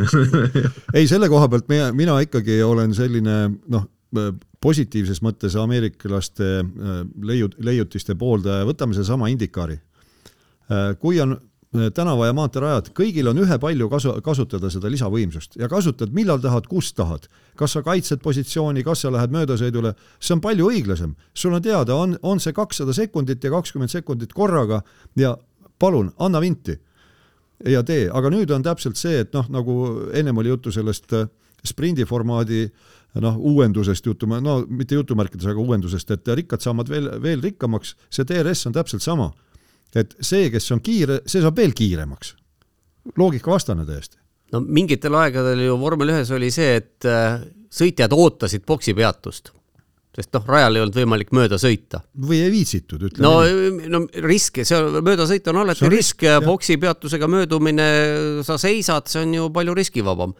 [LAUGHS] ei, selle koha pealt mina, mina ikkagi olen selline noh, positiivses mõttes ameeriklaste äh, leiu-, leiutiste pooldaja, võtame sedasama Indikaari. Äh, kui on tänava- ja maanteerajad, kõigil on ühepalju kasu, kasutada seda lisavõimsust ja kasutad millal tahad, kus tahad. kas sa kaitsed positsiooni, kas sa lähed möödasõidule, see on palju õiglasem. sul on teada, on, on see kakssada sekundit ja kakskümmend sekundit korraga ja palun, anna vinti ja tee, aga nüüd on täpselt see, et noh, nagu ennem oli juttu sellest äh, sprindiformaadi noh, uuendusest jutuma, no mitte jutumärkides, aga uuendusest, et rikkad saavad veel, veel rikkamaks, see DRS on täpselt sama et see, kes on kiire, see saab veel kiiremaks. loogikavastane täiesti. no mingitel aegadel ju vormel ühes oli see, et äh, sõitjad ootasid boksi peatust sest noh, rajal ei olnud võimalik mööda sõita. või ei viitsitud, ütleme no, nii. no risk, see on, möödasõit on alati on risk, risk ja boksi peatusega möödumine, sa seisad, see on ju palju riskivabam.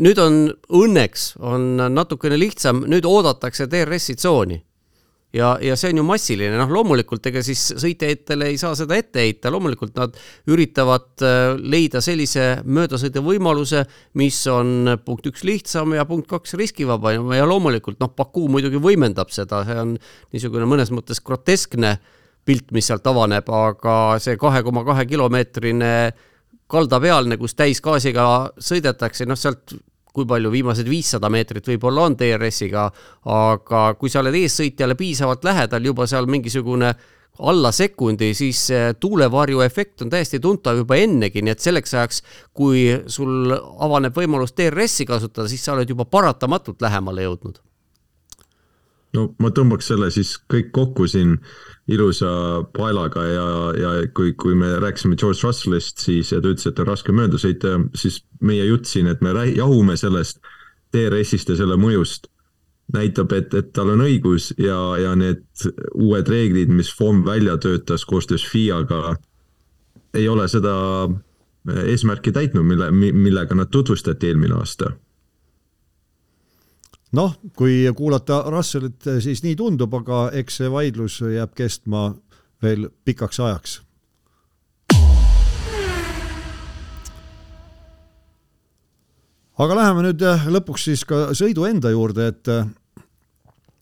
nüüd on õnneks, on natukene lihtsam, nüüd oodatakse DRS-i tsooni ja, ja see on ju massiline, noh loomulikult ega siis sõitjatele ei saa seda ette heita, loomulikult nad üritavad äh, leida sellise möödasõiduvõimaluse, mis on punkt üks lihtsam ja punkt kaks riskivaba ja loomulikult noh, Baku muidugi võimendab seda, see on niisugune mõnes mõttes groteskne pilt, mis sealt avaneb, aga see kahe koma kahe kilomeetrine kaldapealne, kus täisgaasiga sõidetakse, noh sealt kui palju viimased viissada meetrit võib-olla on DRS-iga, aga kui sa oled eessõitjale piisavalt lähedal, juba seal mingisugune alla sekundi, siis tuulevarju efekt on täiesti tuntav juba ennegi, nii et selleks ajaks, kui sul avaneb võimalus DRS-i kasutada, siis sa oled juba paratamatult lähemale jõudnud. no ma tõmbaks selle siis kõik kokku siin ilusa paelaga ja, ja kui, kui me rääkisime George Russellist, siis ja ta ütles, et on raske mööda sõita, siis meie jutt siin, et me jahume sellest DRS-ist ja selle mõjust, näitab, et, et tal on õigus ja, ja need uued reeglid, mis FOM välja töötas koostöös FIA-ga, ei ole seda eesmärki täitnud, mille, millega nad tutvustati eelmine aasta noh, kui kuulata Russellit, siis nii tundub, aga eks see vaidlus jääb kestma veel pikaks ajaks. aga läheme nüüd lõpuks siis ka sõidu enda juurde, et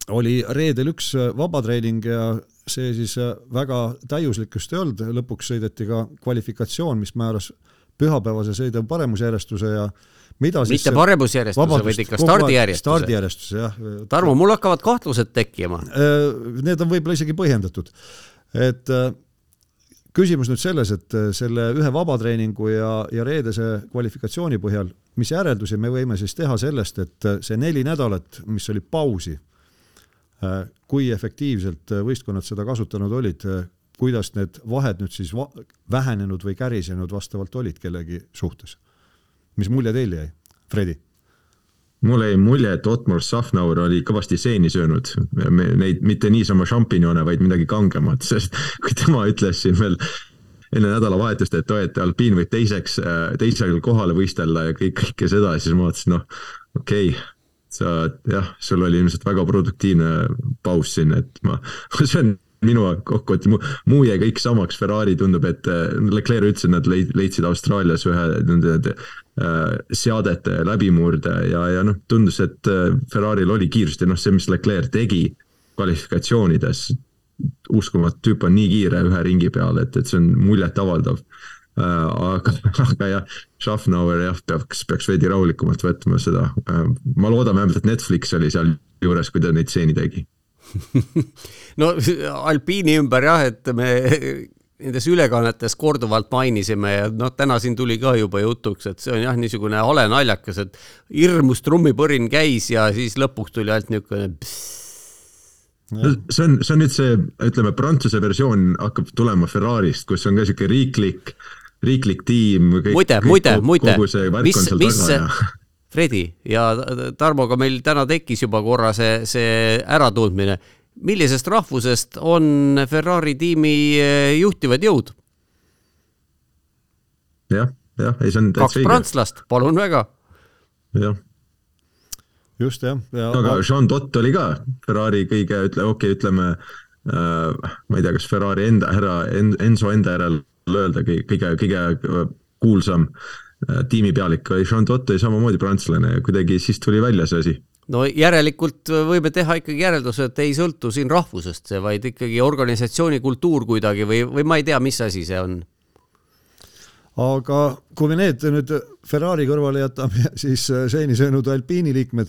oli reedel üks vabatreening ja see siis väga täiuslik just ei olnud, lõpuks sõideti ka kvalifikatsioon, mis määras pühapäevase sõidu paremusjärjestuse ja mida siis mitte paremusjärjestuse, vaid ikka stardijärjestuse. stardijärjestuse, jah. Tarmo, mul hakkavad kahtlused tekkima. Äh, need on võib-olla isegi põhjendatud. et äh, küsimus nüüd selles, et äh, selle ühe vabatreeningu ja, ja reedese kvalifikatsiooni põhjal, mis järeldusi me võime siis teha sellest, et see neli nädalat, mis oli pausi, kui efektiivselt võistkonnad seda kasutanud olid, kuidas need vahed nüüd siis vähenenud või kärisenud vastavalt olid kellegi suhtes? Mis mulje teil jäi, Fredi? mulle jäi mulje, et Otmar Safnauer oli kõvasti seeni söönud, neid mitte niisama šampinjone, vaid midagi kangemat, [LAUGHS] sest kui tema ütles siin veel enne nädalavahetust, et et alpiin võib teiseks, teisel kohale võistelda ja kõik, kõike seda, siis ma mõtlesin, noh, okei. Okay, sa jah, sul oli ilmselt väga produktiivne paus siin, et ma, [LAUGHS] see on minu kokkuvõttes, muu jäi kõik samaks, Ferrari tundub, et Leclerc ütles, et nad leidsid Austraalias ühe nende Äh, seadete läbimurde ja, ja noh, tundus, et äh, Ferrari'l oli kiirust ja noh, see, mis Leclerc tegi kvalifikatsioonides, uskumatu tüüp on nii kiire ühe ringi peale, et, et see on muljetavaldav äh, aga, [LAUGHS] aga jah, Schaffnauer jah, peaks, peaks veidi rahulikumalt võtma seda. ma loodan vähemalt, et Netflix oli seal juures, kui ta neid stseeni tegi [LAUGHS] no Alpiini ümber jah, et me nendes ülekannetes korduvalt mainisime ja noh, täna siin tuli ka juba jutuks, et see on jah, niisugune hale naljakas, et hirmus trummipõrin käis ja siis lõpuks tuli ainult niisugune see on, see on nüüd see, ütleme, Prantsuse versioon hakkab tulema Ferrarist, kus on ka niisugune riiklik, riiklik tiim. muide, muide, muide, mis, mis, Fredi ja Tarmoga meil täna tekkis juba korra see, see äratundmine. Millisest rahvusest on Ferrari tiimi eh, juhtivad jõud? jah, jah, ei see on kaks prantslast, palun väga. jah just jah ja.... aga Jean Dott oli ka Ferrari kõige, ütle, okei okay,, ütleme äh, ma ei tea, kas Ferrari enda härra Enzo enda järel öelda kõige, kõige kuulsam äh, tiimipealik oli Jean Dott oli samamoodi prantslane ja kuidagi siis tuli välja see asi no järelikult võime teha ikkagi järelduse, et ei sõltu siin rahvusest see, vaid ikkagi organisatsiooni kultuur kuidagi või, või ma ei tea, mis asi see on. Aga kui me need nüüd Ferrari kõrvale jätame, siis äh, seeni söönud Alpiini liikmed,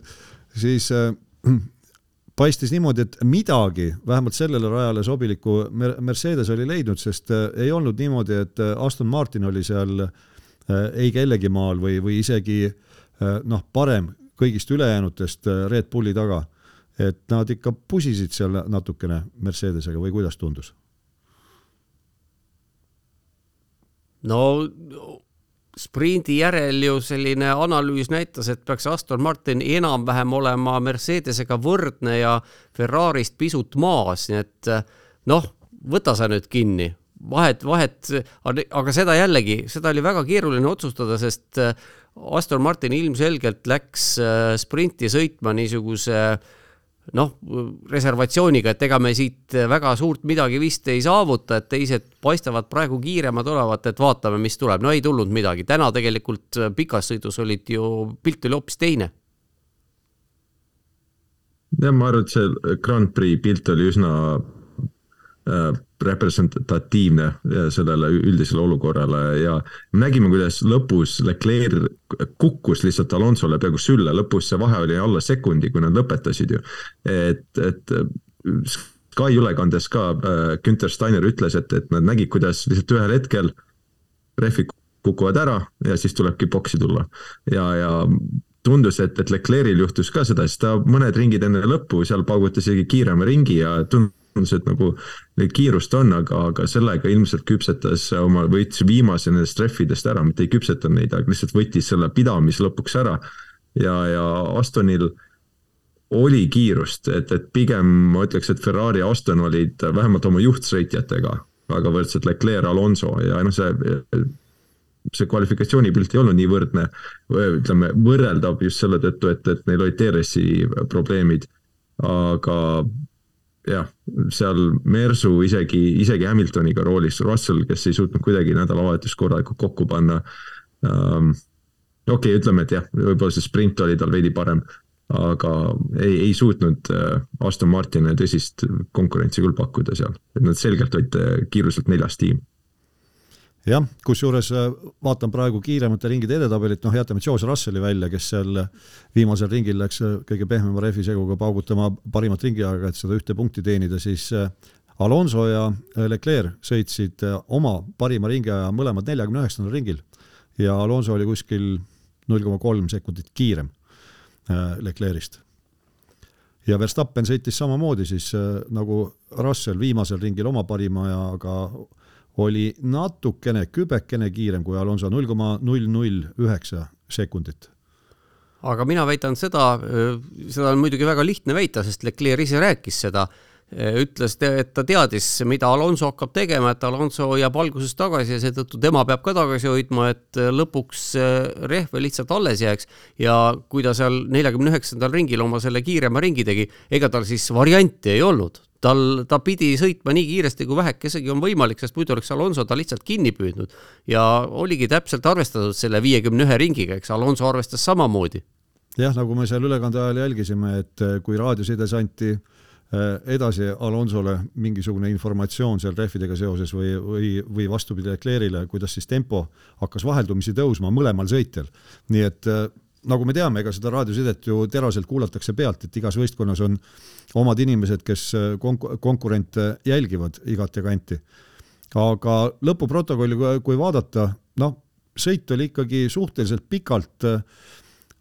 siis äh, [CLEARS THROAT] paistis niimoodi, et midagi vähemalt sellele rajale sobilikku Mercedes oli leidnud, sest äh, ei olnud niimoodi, et Aston Martin oli seal ei kellegi maal või, või isegi noh, parem kõigist ülejäänutest Red Bulli taga. et nad ikka pusisid seal natukene Mercedesega või kuidas tundus? no sprindi järel ju selline analüüs näitas, et peaks Aston Martin enam-vähem olema Mercedesega võrdne ja Ferrarist pisut maas, nii et noh, võta sa nüüd kinni, vahet, vahet, aga seda jällegi, seda oli väga keeruline otsustada, sest Aston Martin ilmselgelt läks sprinti sõitma niisuguse äh, noh, reservatsiooniga, et ega me siit väga suurt midagi vist ei saavuta, et teised paistavad praegu kiiremad olevat, et vaatame, mis tuleb. no ei tulnud midagi, täna tegelikult pikas sõidus olid ju, pilt oli hoopis teine. jah, ma arvan, et see Grand Prix pilt oli üsna Äh, representatiivne äh, sellele üldisele olukorrale ja nägime, kuidas lõpus Leclerc kukkus lihtsalt Alonsole peaaegu sülle, lõpus see vahe oli alla sekundi, kui nad lõpetasid ju. et, et Sky ülekandes ka äh, Günter Steiner ütles, et, et nad nägid, kuidas lihtsalt ühel hetkel rehvid kukuvad ära ja siis tulebki boksi tulla ja, ja tundus, et, et Leclerc'il juhtus ka seda, sest ta mõned ringid enne lõppu seal paugutas isegi kiirema ringi ja tundus et nagu neid kiirust on, aga, aga sellega ilmselt küpsetas oma, võttis viimase nendest rehvidest ära, mitte ei küpsetanud neid, aga lihtsalt võttis selle pidamise lõpuks ära. ja, ja Astonil oli kiirust, et, et pigem ma ütleks, et Ferrari ja Aston olid vähemalt oma juhtsõitjatega väga võrdsed, Leclerc, Alonso ja noh, see see kvalifikatsioonipilt ei olnud nii võrdne, ütleme võrreldav just selle tõttu, et, et neil olid DRS-i probleemid. aga jah, seal Mersu isegi, isegi Hamiltoniga roolis, Russell, kes ei suutnud kuidagi nädalavahetust korralikult kokku panna ähm,. okei okay,, ütleme, et jah, võib-olla see sprint oli tal veidi parem, aga ei, ei suutnud äh, Aston Martinile tõsist konkurentsi küll pakkuda seal, et nad selgelt olid äh, kiiruselt neljas tiim jah, kusjuures äh, vaatan praegu kiiremate ringide edetabelit, noh jätame George Russelli välja, kes seal viimasel ringil läks äh, kõige pehmema rehvi seguga paugutama parimat ringiaega, et seda ühte punkti teenida, siis äh, Alonso ja Leclerc sõitsid oma parima ringiaja mõlemad neljakümne üheksandal ringil ja Alonso oli kuskil null koma kolm sekundit kiirem Leclerc'ist. ja Verstappen sõitis samamoodi siis nagu Russell viimasel ringil oma parima ajaga oli natukene, kübekene kiirem kui Alonso, null koma null null üheksa sekundit. aga mina väidan seda, seda on muidugi väga lihtne väita, sest Leclerc ise rääkis seda, ütles, et ta teadis, mida Alonso hakkab tegema, et Alonso jääb alguses tagasi ja seetõttu tema peab ka tagasi hoidma, et lõpuks rehve lihtsalt alles jääks. ja kui ta seal neljakümne üheksandal ringil oma selle kiirema ringi tegi, ega tal siis varianti ei olnud tal, ta pidi sõitma nii kiiresti, kui vähekesegi on võimalik, sest muidu oleks Alonso ta lihtsalt kinni püüdnud. ja oligi täpselt arvestatud selle viiekümne ühe ringiga, eks Alonso arvestas samamoodi. jah, nagu me seal ülekande ajal jälgisime, et eh, kui raadiosides anti eh, edasi Alonsole mingisugune informatsioon seal rehvidega seoses või, või, või vastupidi Leclerc'ile, kuidas siis tempo hakkas vaheldumisi tõusma mõlemal sõitjal. nii et eh, nagu me teame, ega seda raadiosidet ju teraselt kuulatakse pealt, et igas võistkonnas on omad inimesed, kes äh, konk-, konkurente jälgivad igat ja kanti. aga lõpuprotokolli, kui vaadata, noh, sõit oli ikkagi suhteliselt pikalt äh,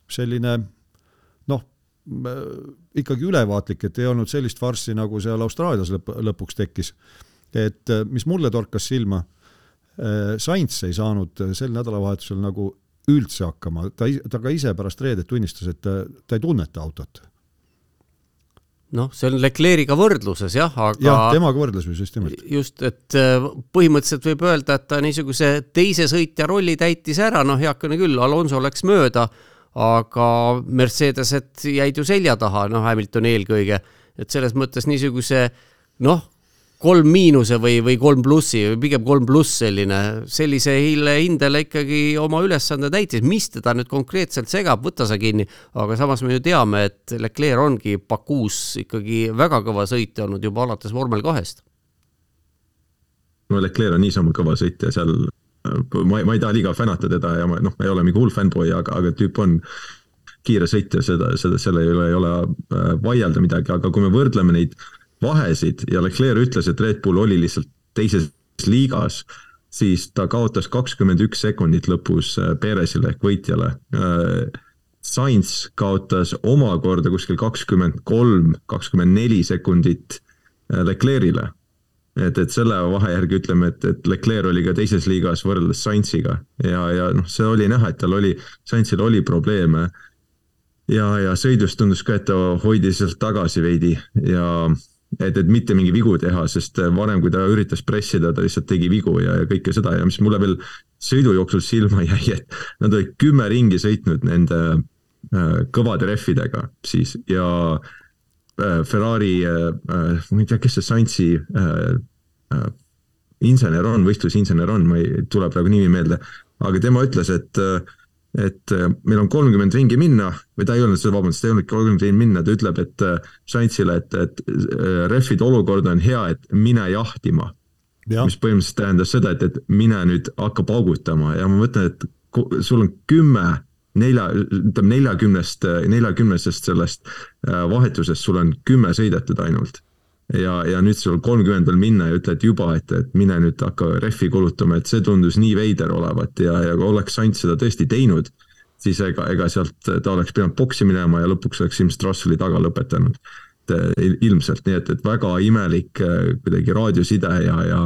selline noh, äh, ikkagi ülevaatlik, et ei olnud sellist farssi, nagu seal Austraalias lõpp, lõpuks tekkis. et mis mulle torkas silma, Sainz ei saanud sel nädalavahetusel nagu üldse hakkama, ta, ta ka ise pärast reedet tunnistas, et ta, ta ei tunneta autot. Noh, see on Leclerc'iga võrdluses jah, aga jah, temaga võrdluses just nimelt. just, et äh, põhimõtteliselt võib öelda, et ta niisuguse teise sõitja rolli täitis ära, noh, heakene küll, Alonso läks mööda, aga Mercedesed jäid ju selja taha, noh, Hamilton eelkõige, et selles mõttes niisuguse noh, kolm miinuse või, või kolm plussi või pigem kolm pluss selline, sellise hindele ikkagi oma ülesande täitis, mis teda nüüd konkreetselt segab, võta sa kinni, aga samas me ju teame, et Leclerc ongi Bakuus ikkagi väga kõva sõitja olnud juba alates vormel kahest. no Leclerc on niisama kõva sõitja, seal. Ma, ma ei taha liiga fännata teda ja ma noh, ei ole mingi hull fännboi, aga, aga tüüp on kiire sõitja, seda, seda, selle üle ei ole äh, vaielda midagi, aga kui me võrdleme neid äh, vahesid ja Leclerc ütles, et Red Bull oli lihtsalt teises liigas, siis ta kaotas kakskümmend üks sekundit lõpus äh, Perezile ehk võitjale. Äh, Sainz kaotas omakorda kuskil kakskümmend kolm, kakskümmend neli sekundit äh, Leclerc'ile. et, et selle vahe järgi ütleme, et, et Leclerc oli ka teises liigas võrreldes Sainziga ja, ja noh, see oli näha, et tal oli, Sainzil oli probleeme ja, ja sõidus tundus ka, et ta hoidis sealt tagasi veidi ja et, et mitte mingi vigu teha, sest varem, kui ta üritas pressida, ta lihtsalt tegi vigu ja, ja kõike seda ja mis mulle veel sõidu jooksul silma [LAUGHS] jäi, et nad olid kümme ringi sõitnud nende äh, kõvade rehvidega siis ja äh, Ferrari äh,, äh ma ei tea, kes see Saintsi äh, äh, insener on, võistlusinsener on, ma ei tule praegu nimi meelde, aga tema ütles, et äh, et äh, meil on kolmkümmend ringi minna või ta ei öelnud seda, vabandust, ta ei öelnud kolmkümmend ringi minna, ta ütleb, et Saintsile, äh, et, et äh, rehvide olukord on hea, et mine jahtima. mis põhimõtteliselt tähendas seda, et, et mine nüüd hakka paugutama ja ma mõtlen, et sul on kümme nelja, ütleme neljakümnest, neljakümnesest sellest vahetusest sul on kümme sõidetud ainult ja, ja nüüd sul kolmkümmend veel minna ja ütled juba, et, et mine nüüd hakka rehvi kulutama, et see tundus nii veider olevat ja, ja kui oleks Sant seda tõesti teinud, siis ega, ega sealt ta oleks pidanud boksi minema ja lõpuks oleks ilmselt Russelli taga lõpetanud. ilmselt, nii et, et väga imelik äh, kuidagi raadioside ja, ja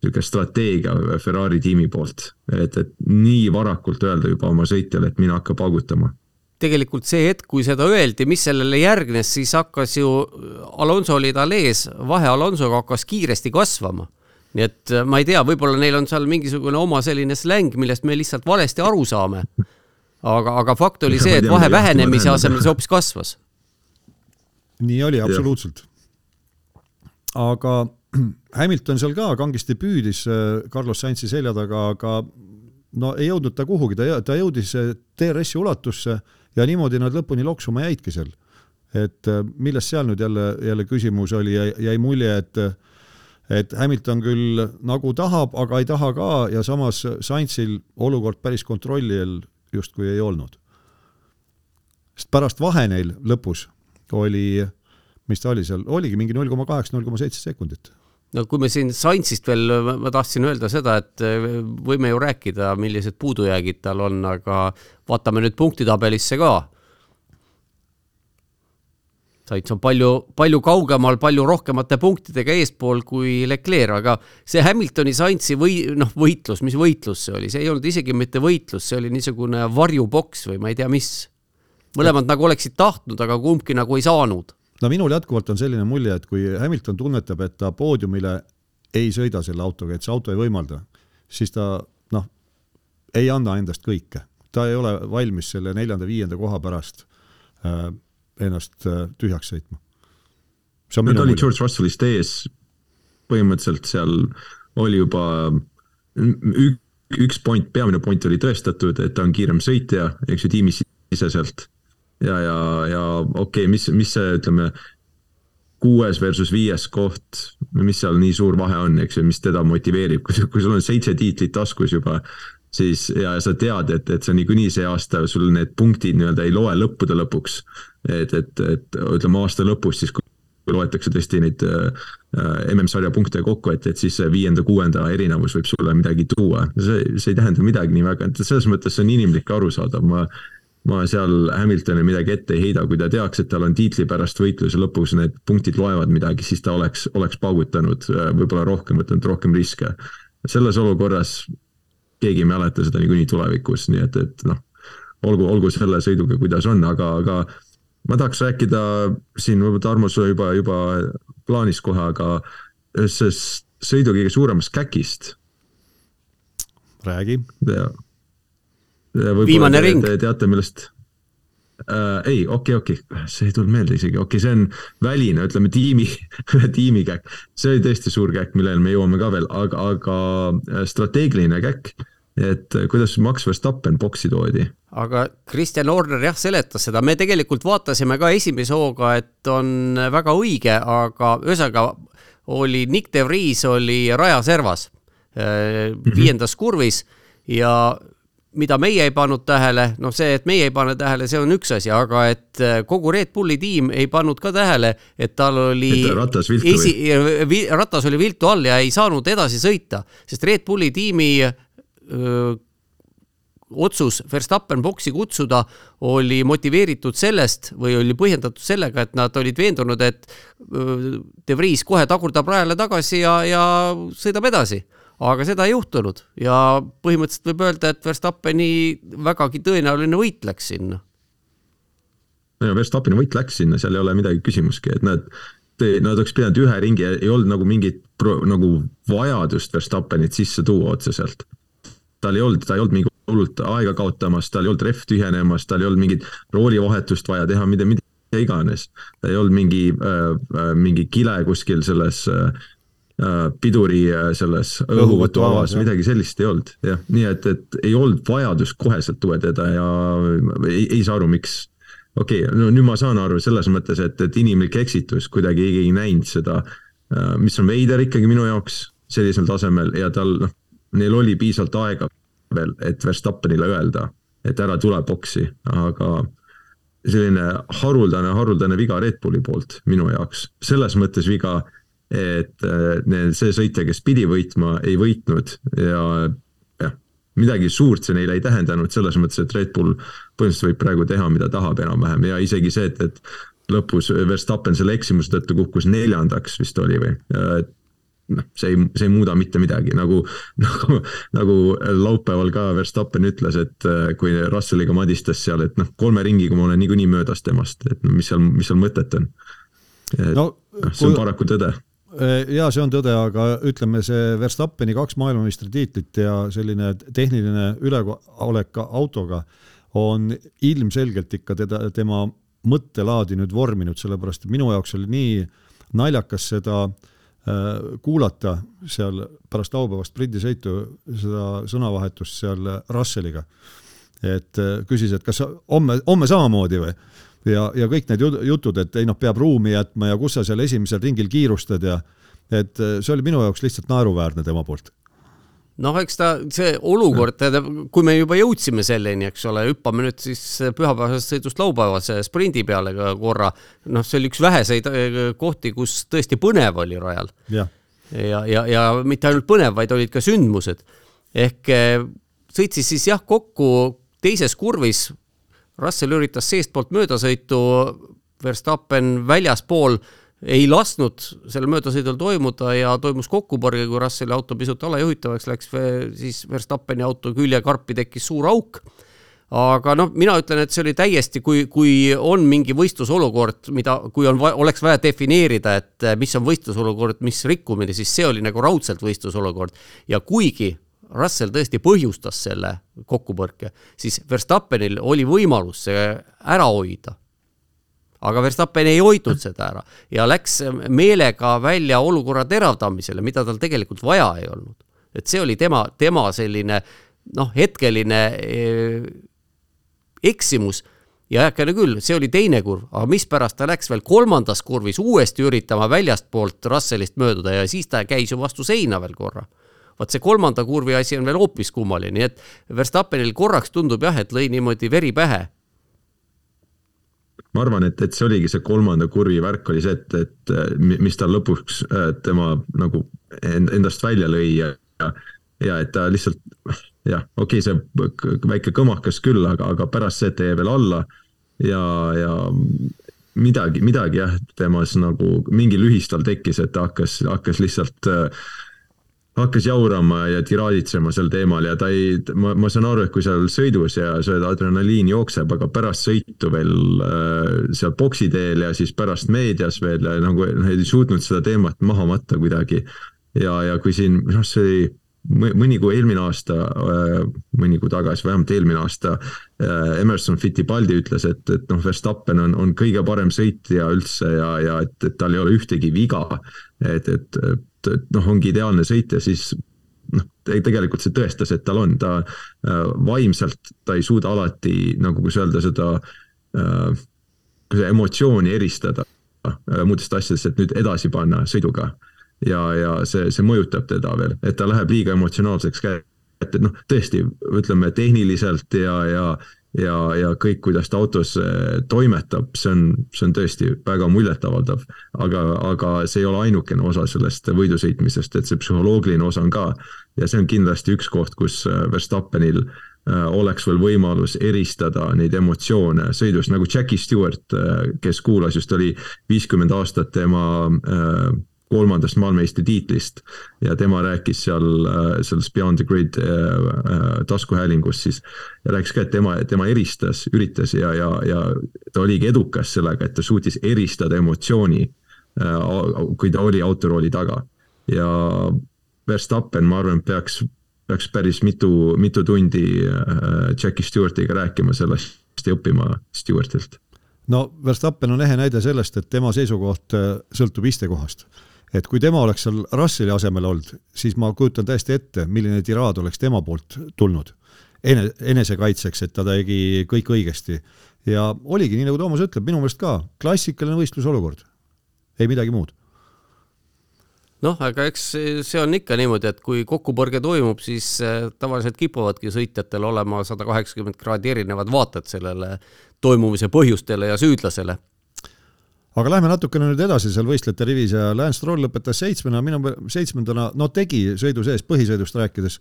niisugune strateegia Ferrari tiimi poolt, et, et nii varakult öelda juba oma sõitjale, et mine hakka paugutama tegelikult see hetk, kui seda öeldi, mis sellele järgnes, siis hakkas ju, Alonso oli tal ees, vahe Alonsoga hakkas kiiresti kasvama. nii et ma ei tea, võib-olla neil on seal mingisugune oma selline släng, millest me lihtsalt valesti aru saame. aga, aga fakt oli see, et vahe vähenemise asemel see hoopis kasvas. nii oli, absoluutselt. aga [CLEARS THROAT] Hamilton seal ka kangesti püüdis äh, Carlos Sainzi selja taga, aga no ei jõudnud ta kuhugi, ta, ta jõudis DRS-i äh, ulatusse ja niimoodi nad lõpuni loksuma jäidki seal. et äh, milles seal nüüd jälle, jälle küsimus oli, jäi mulje, et et Hamilton küll nagu tahab, aga ei taha ka ja samas Sainzil olukord päris kontrolli all justkui ei olnud. sest pärast vahe neil lõpus oli, mis ta oli seal, oligi mingi null koma kaheksa, null koma seitse sekundit no kui me siin Saintsist veel, ma tahtsin öelda seda, et äh, võime ju rääkida, millised puudujäägid tal on, aga vaatame nüüd punktitabelisse ka. Saints on palju, palju kaugemal, palju rohkemate punktidega eespool kui Leclerc, aga see Hamiltoni Saintsi või noh, võitlus, mis võitlus see oli, see ei olnud isegi mitte võitlus, see oli niisugune varjuboks või ma ei tea, mis. mõlemad nagu oleksid tahtnud, aga kumbki nagu ei saanud no minul jätkuvalt on selline mulje, et kui Hamilton tunnetab, et ta poodiumile ei sõida selle autoga, et see auto ei võimalda, siis ta noh, ei anna endast kõike. ta ei ole valmis selle neljanda-viienda koha pärast äh, ennast äh, tühjaks sõitma. no ta oli George Russellist ees, põhimõtteliselt seal oli juba ük, üks point, peamine point oli tõestatud, et ta on kiirem sõitja, eks ju, tiimisiseselt ja, ja, ja okei okay,, mis, mis see, ütleme, kuues versus viies koht, mis seal nii suur vahe on, eks ju, mis teda motiveerib, kui, kui sul on seitse tiitlit taskus juba, siis ja sa tead, et, et on niikuinii see aasta, sul need punktid nii-öelda ei loe lõppude lõpuks. et, et, et ütleme aasta lõpus siis, kui loetakse tõesti neid äh, MM-sarja punkte kokku, et, et siis see viienda-kuuenda erinevus võib sulle midagi tuua. see, see ei tähenda midagi nii väga, et selles mõttes see on inimlik ja arusaadav, ma ma seal Hamiltonile midagi ette ei heida, kui ta teaks, et tal on tiitli pärast võitluse lõpus need punktid loevad midagi, siis ta oleks, oleks paugutanud võib-olla rohkem, võtnud rohkem riske. selles olukorras keegi ei mäleta seda niikuinii tulevikus, nii et, et noh, olgu, olgu selle sõiduga, kuidas on, aga, aga ma tahaks rääkida siin võib-olla Tarmo, sul juba, juba plaanis kohe, aga ühest sõidu kõige suuremast käkist. räägi. Viimane ring. Te teate, millest äh,? ei, okei okay,, okei okay., see ei tulnud meelde isegi, okei okay,, see on väline, ütleme tiimi [LAUGHS] tiimikäkk. see oli tõesti suur käkk, millele me jõuame ka veel, aga, aga äh, strateegiline käkk et kuidas Max Verstappen boksi toodi? aga Kristjan Horner jah, seletas seda, me tegelikult vaatasime ka esimese hooga, et on väga õige, aga ühesõnaga oli Nick de Vries oli rajaservas äh, mhm. viiendas kurvis ja mida meie ei pannud tähele, noh, see, et meie ei pane tähele, see on üks asi, aga et äh, kogu Red Bulli tiim ei pannud ka tähele, et tal oli. ratas viltu esi, vi, ratas oli viltu all ja ei saanud edasi sõita, sest Red Bulli tiimi öö, otsus Verstappen boksi kutsuda oli motiveeritud sellest või oli põhjendatud sellega, et nad olid veendunud, et De Vries kohe tagurdab rajale tagasi ja, ja sõidab edasi aga seda ei juhtunud ja põhimõtteliselt võib öelda, et Verstappeni vägagi tõenäoline võit läks sinna. no Verstappeni võit läks sinna, seal ei ole midagi küsimustki, et nad, nad oleks pidanud ühe ringi, ei olnud nagu mingit pro, nagu vajadust Verstappenit sisse tuua otseselt. tal ei olnud, ta ei olnud mingi hullult aega kaotamas, tal ei olnud rehv tühjenemas, tal ei olnud mingit roolivahetust vaja teha, mida, mida iganes. ta ei olnud mingi äh,, äh mingi kile kuskil selles Äh, piduri äh, selles õhuvõtuavas, midagi sellist ei olnud, jah, nii et, et ei olnud vajadust koheselt teda ja ei, ei saa aru, miks. okei okay,, no nüüd ma saan aru selles mõttes, et, et inimlik eksitus, kuidagi ei, ei näinud seda, äh, mis on veider ikkagi minu jaoks sellisel tasemel ja tal noh, neil oli piisavalt aega veel, et Verstappenile öelda, et ära tule boksi, aga selline haruldane, haruldane viga Red Bulli poolt minu jaoks, selles mõttes viga et äh, see sõitja, kes pidi võitma, ei võitnud ja jah, midagi suurt see neile ei tähendanud, selles mõttes, et Red Bull põhimõtteliselt võib praegu teha, mida tahab enam-vähem. Ja isegi see, et, et lõpus Verstappen selle eksimuse tõttu kukkus neljandaks vist oli või, et noh, see ei, see ei muuda mitte midagi, nagu, [LAUGHS] nagu, nagu laupäeval ka Verstappen ütles, et äh, kui Russelliga madistas seal, et noh, kolme ringiga ma olen niikuinii möödas temast, et no mis seal, mis seal mõtet on. no, noh, see on paraku tõde Äh, jaa, see on tõde, aga ütleme, see Verstappeni kaks maailmameistritiitlit ja selline tehniline üleolek autoga on ilmselgelt ikka teda, tema mõttelaadi nüüd vorminud, sellepärast et minu jaoks oli nii naljakas seda äh, kuulata seal pärast laupäevast sprindisõitu, seda sõnavahetust seal Russelliga. et äh, küsis, et kas homme, homme samamoodi või ja, ja kõik need jutud, et ei noh, peab ruumi jätma ja kus sa seal esimesel ringil kiirustad ja et äh, see oli minu jaoks lihtsalt naeruväärne tema poolt noh, eks ta, see olukord, tähendab, kui me juba jõudsime selleni, eks ole, hüppame nüüd siis pühapäevasest sõidust laupäevase sprindi peale ka korra. noh, see oli üks väheseid äh, kohti, kus tõesti põnev oli rajal. ja, ja, ja, ja mitte ainult põnev, vaid olid ka sündmused. ehk äh, sõitsis siis jah kokku teises kurvis Russell üritas seestpoolt möödasõitu, Verstappen väljaspool ei lasknud sellel möödasõidul toimuda ja toimus kokkupõrge, kui Russelli auto pisut alajuhitavaks läks, siis Verstappeni auto küljekarpi tekkis suur auk. aga noh, mina ütlen, et see oli täiesti, kui, kui on mingi võistlusolukord, mida, kui on, oleks vaja defineerida, et mis on võistlusolukord, mis rikkumine, siis see oli nagu raudselt võistlusolukord ja kuigi Russell tõesti põhjustas selle kokkupõrke, siis Verstappenil oli võimalus see ära hoida. aga Verstappen ei hoidnud seda ära ja läks meelega välja olukorra teravdamisele, mida tal tegelikult vaja ei olnud. et see oli tema, tema selline noh, hetkeline eh, eksimus ja heakene küll, see oli teine kurv, aga mispärast ta läks veel kolmandas kurvis uuesti üritama väljastpoolt Russellist mööduda ja siis ta käis ju vastu seina veel korra vot see kolmanda kurvi asi on veel hoopis kummaline, nii et Verstappenil korraks tundub jah, et lõi niimoodi veri pähe. Ma arvan, et, et see oligi see kolmanda kurvi värk oli see, et, et mis ta lõpuks tema nagu endast välja lõi ja, ja, ja et ta lihtsalt jah, okei okay,, see väike kõmakas küll, aga, aga pärast see, et ta jäi veel alla ja, ja midagi, midagi jah, temas nagu mingi lühistal tekkis, et ta hakkas, hakkas lihtsalt äh, hakkas jaurama ja tiraaditsema sel teemal ja ta ei, ma, ma saan aru, et kui seal sõidus ja see adrenaliin jookseb, aga pärast sõitu veel äh, seal boksi teel ja siis pärast meedias veel nagu noh, ei suutnud seda teemat maha matta kuidagi. ja, ja kui siin, noh, see oli mõni kuu eelmine aasta, äh, mõni kuu tagasi, vähemalt eelmine aasta, äh, Emerson Fittipaldi ütles, et, et noh, Verstappen on, on kõige parem sõitja üldse ja, ja et, et tal ei ole ühtegi viga. et, et et noh, ongi ideaalne sõitja, siis noh, tegelikult see tõestas, et tal on, ta äh, vaimselt, ta ei suuda alati nagu, kuidas öelda, seda äh, emotsiooni eristada äh, muudest asjadest, et nüüd edasi panna sõiduga. ja, ja see, see mõjutab teda veel, et ta läheb liiga emotsionaalseks kätte, et noh, tõesti, ütleme tehniliselt ja, ja ja, ja kõik, kuidas ta autos äh, toimetab, see on, see on tõesti väga muljetavaldav. aga, aga see ei ole ainukene osa sellest võidu sõitmisest, et see psühholoogiline osa on ka. ja see on kindlasti üks koht, kus äh, Verstappenil äh, oleks veel võimalus eristada neid emotsioone sõidus, nagu Jackie Stewart, kes kuulas just, oli viiskümmend aastat tema kolmandast maailmameistritiitlist ja tema rääkis seal äh, selles Beyond the Grid äh, äh, taskuhäälingus siis ja rääkis ka, et tema, tema eristas, üritas ja, ja, ja ta oligi edukas sellega, et ta suutis eristada emotsiooni, kui ta oli autorooli taga. Ja Verstappen, ma arvan, peaks, peaks päris mitu, mitu tundi Jackie Stewartiga rääkima sellest ja õppima Stewartilt. No Verstappen on ehe näide sellest, et tema seisukoht sõltub istekohast et kui tema oleks seal Russeli asemel olnud, siis ma kujutan täiesti ette, milline tiraad oleks tema poolt tulnud ene-, enesekaitseks, et ta tegi kõik õigesti. ja oligi nii, nagu Toomas ütleb, minu meelest ka klassikaline võistlusolukord, ei midagi muud. Noh, aga eks see on ikka niimoodi, et kui kokkupõrge toimub, siis äh, tavaliselt kipuvadki sõitjatel olema sada kaheksakümmend kraadi erinevad vaated sellele toimumise põhjustele ja süüdlasele aga lähme natukene nüüd edasi seal võistlejate rivis ja Lance Stroll lõpetas seitsmena, minu, seitsmendana, no tegi sõidu sees, põhisõidust rääkides,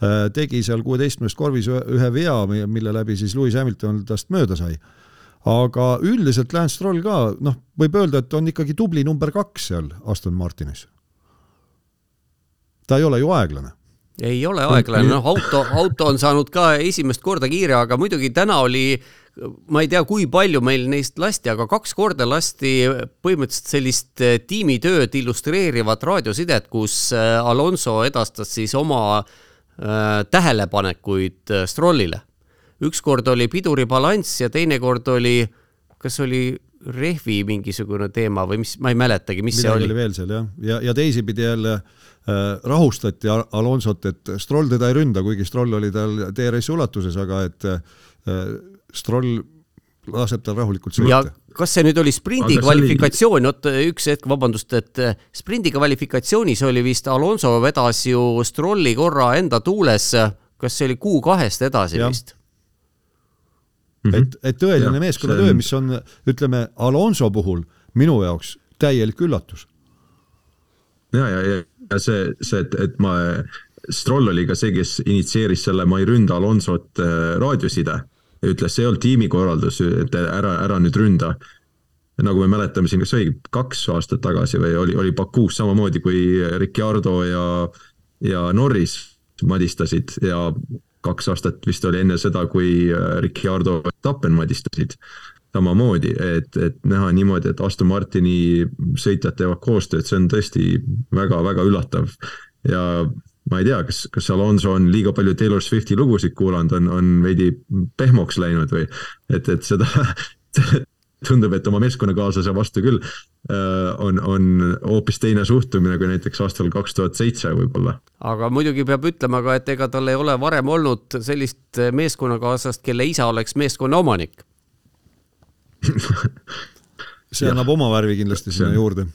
äh, tegi seal kuueteistkümnes korvis ühe vea, mille läbi siis Lewis Hamilton tast mööda sai. aga üldiselt Lance Stroll ka, noh, võib öelda, et on ikkagi tubli number kaks seal Aston Martinis. ta ei ole ju aeglane ei ole aeglane, noh auto, auto on saanud ka esimest korda kiire, aga muidugi täna oli ma ei tea, kui palju meil neist lasti, aga kaks korda lasti põhimõtteliselt sellist eh, tiimitööd illustreerivat raadiosidet, kus eh, Alonso edastas siis oma äh, tähelepanekuid Strollile. ükskord oli piduri balanss ja teinekord oli, kas oli rehvi mingisugune teema või mis, ma ei mäletagi, mis Midagi see oli. oli veel seal jah, ja, ja teisipidi jälle äh, rahustati Alonsot, et Stroll teda ei ründa, kuigi Stroll oli tal DRS-i ulatuses, aga et äh, Stroll laseb tal rahulikult sõita. kas see nüüd oli sprindi Aga kvalifikatsioon, oot üks hetk, vabandust, et eh, sprindi kvalifikatsioonis oli vist Alonso vedas ju Strolli korra enda tuules, kas see oli kuu kahest edasi ja. vist? Mhm. et, et tõeline meeskonnatöö, mis on, ütleme, Alonso puhul minu jaoks täielik üllatus. ja, ja, ja, ja see, see, et, et ma, Stroll oli ka see, kes initsieeris selle Ma ei ründa Alonsot äh, raadioside ütles, see ei olnud tiimikorraldus, et ära, ära nüüd ründa. nagu me mäletame siin, kas oli kaks aastat tagasi või oli, oli Bakuus samamoodi, kui Ricciardo ja, ja Norris madistasid ja kaks aastat vist oli enne seda, kui Ricciardo ja Tappen madistasid samamoodi, et, et näha niimoodi, et Aston Martini sõitjad teevad koostööd, see on tõesti väga-väga üllatav ja ma ei tea, kas, kas Alonso on liiga palju Taylor Swifti lugusid kuulanud, on, on veidi pehmoks läinud või? Et, et seda [LAUGHS] tundub, et oma meeskonnakaaslase vastu küll äh, on, on hoopis teine suhtumine kui näiteks aastal kaks tuhat seitse võib-olla. aga muidugi peab ütlema ka, et ega tal ei ole varem olnud sellist meeskonnakaaslast, kelle isa oleks meeskonna omanik see annab oma värvi kindlasti sinna juurde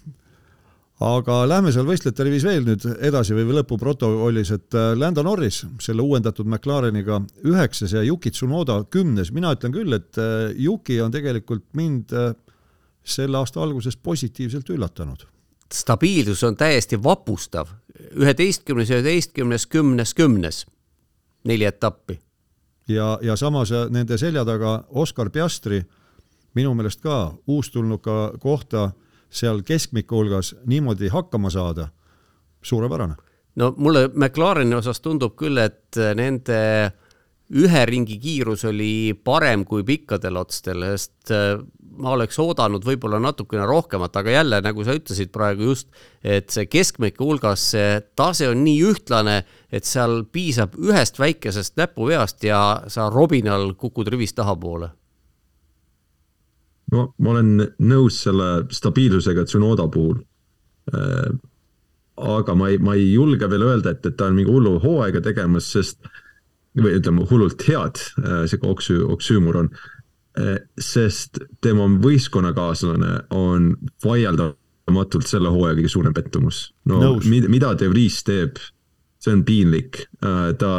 aga lähme seal võistlejate rivis veel nüüd edasi või lõpuprotokollis, et äh, Lando Norris selle uuendatud McLareniga üheksas ja Yuki Tsunoda kümnes, mina ütlen küll, et äh, Yuki on tegelikult mind äh, selle aasta alguses positiivselt üllatanud. stabiilsus on täiesti vapustav, üheteistkümnes, üheteistkümnes, kümnes, kümnes, neli etappi. ja, ja samas nende selja taga Oscar Piastri minu meelest ka uustulnuka kohta seal keskmiku hulgas niimoodi hakkama saada, suurepärane no mulle McLareni osas tundub küll, et nende ühe ringi kiirus oli parem kui pikkadel otstel, sest äh, ma oleks oodanud võib-olla natukene rohkemat, aga jälle, nagu sa ütlesid praegu just, et see keskmike hulgas see tase on nii ühtlane, et seal piisab ühest väikesest näpuveast ja sa robinal kukud rivist tahapoole. No ma olen nõus selle stabiilsusega Tsunoda puhul äh, aga ma ei, ma ei julge veel öelda, et, et ta on mingi hullu hooaega tegemas, sest või ütleme, hullult head, äh, sihuke oksü-, oksüümor on. Äh, sest tema võistkonnakaaslane on vaieldamatult selle hooaja kõige suurem pettumus. no mida, mida De Vries teeb, see on piinlik, ta,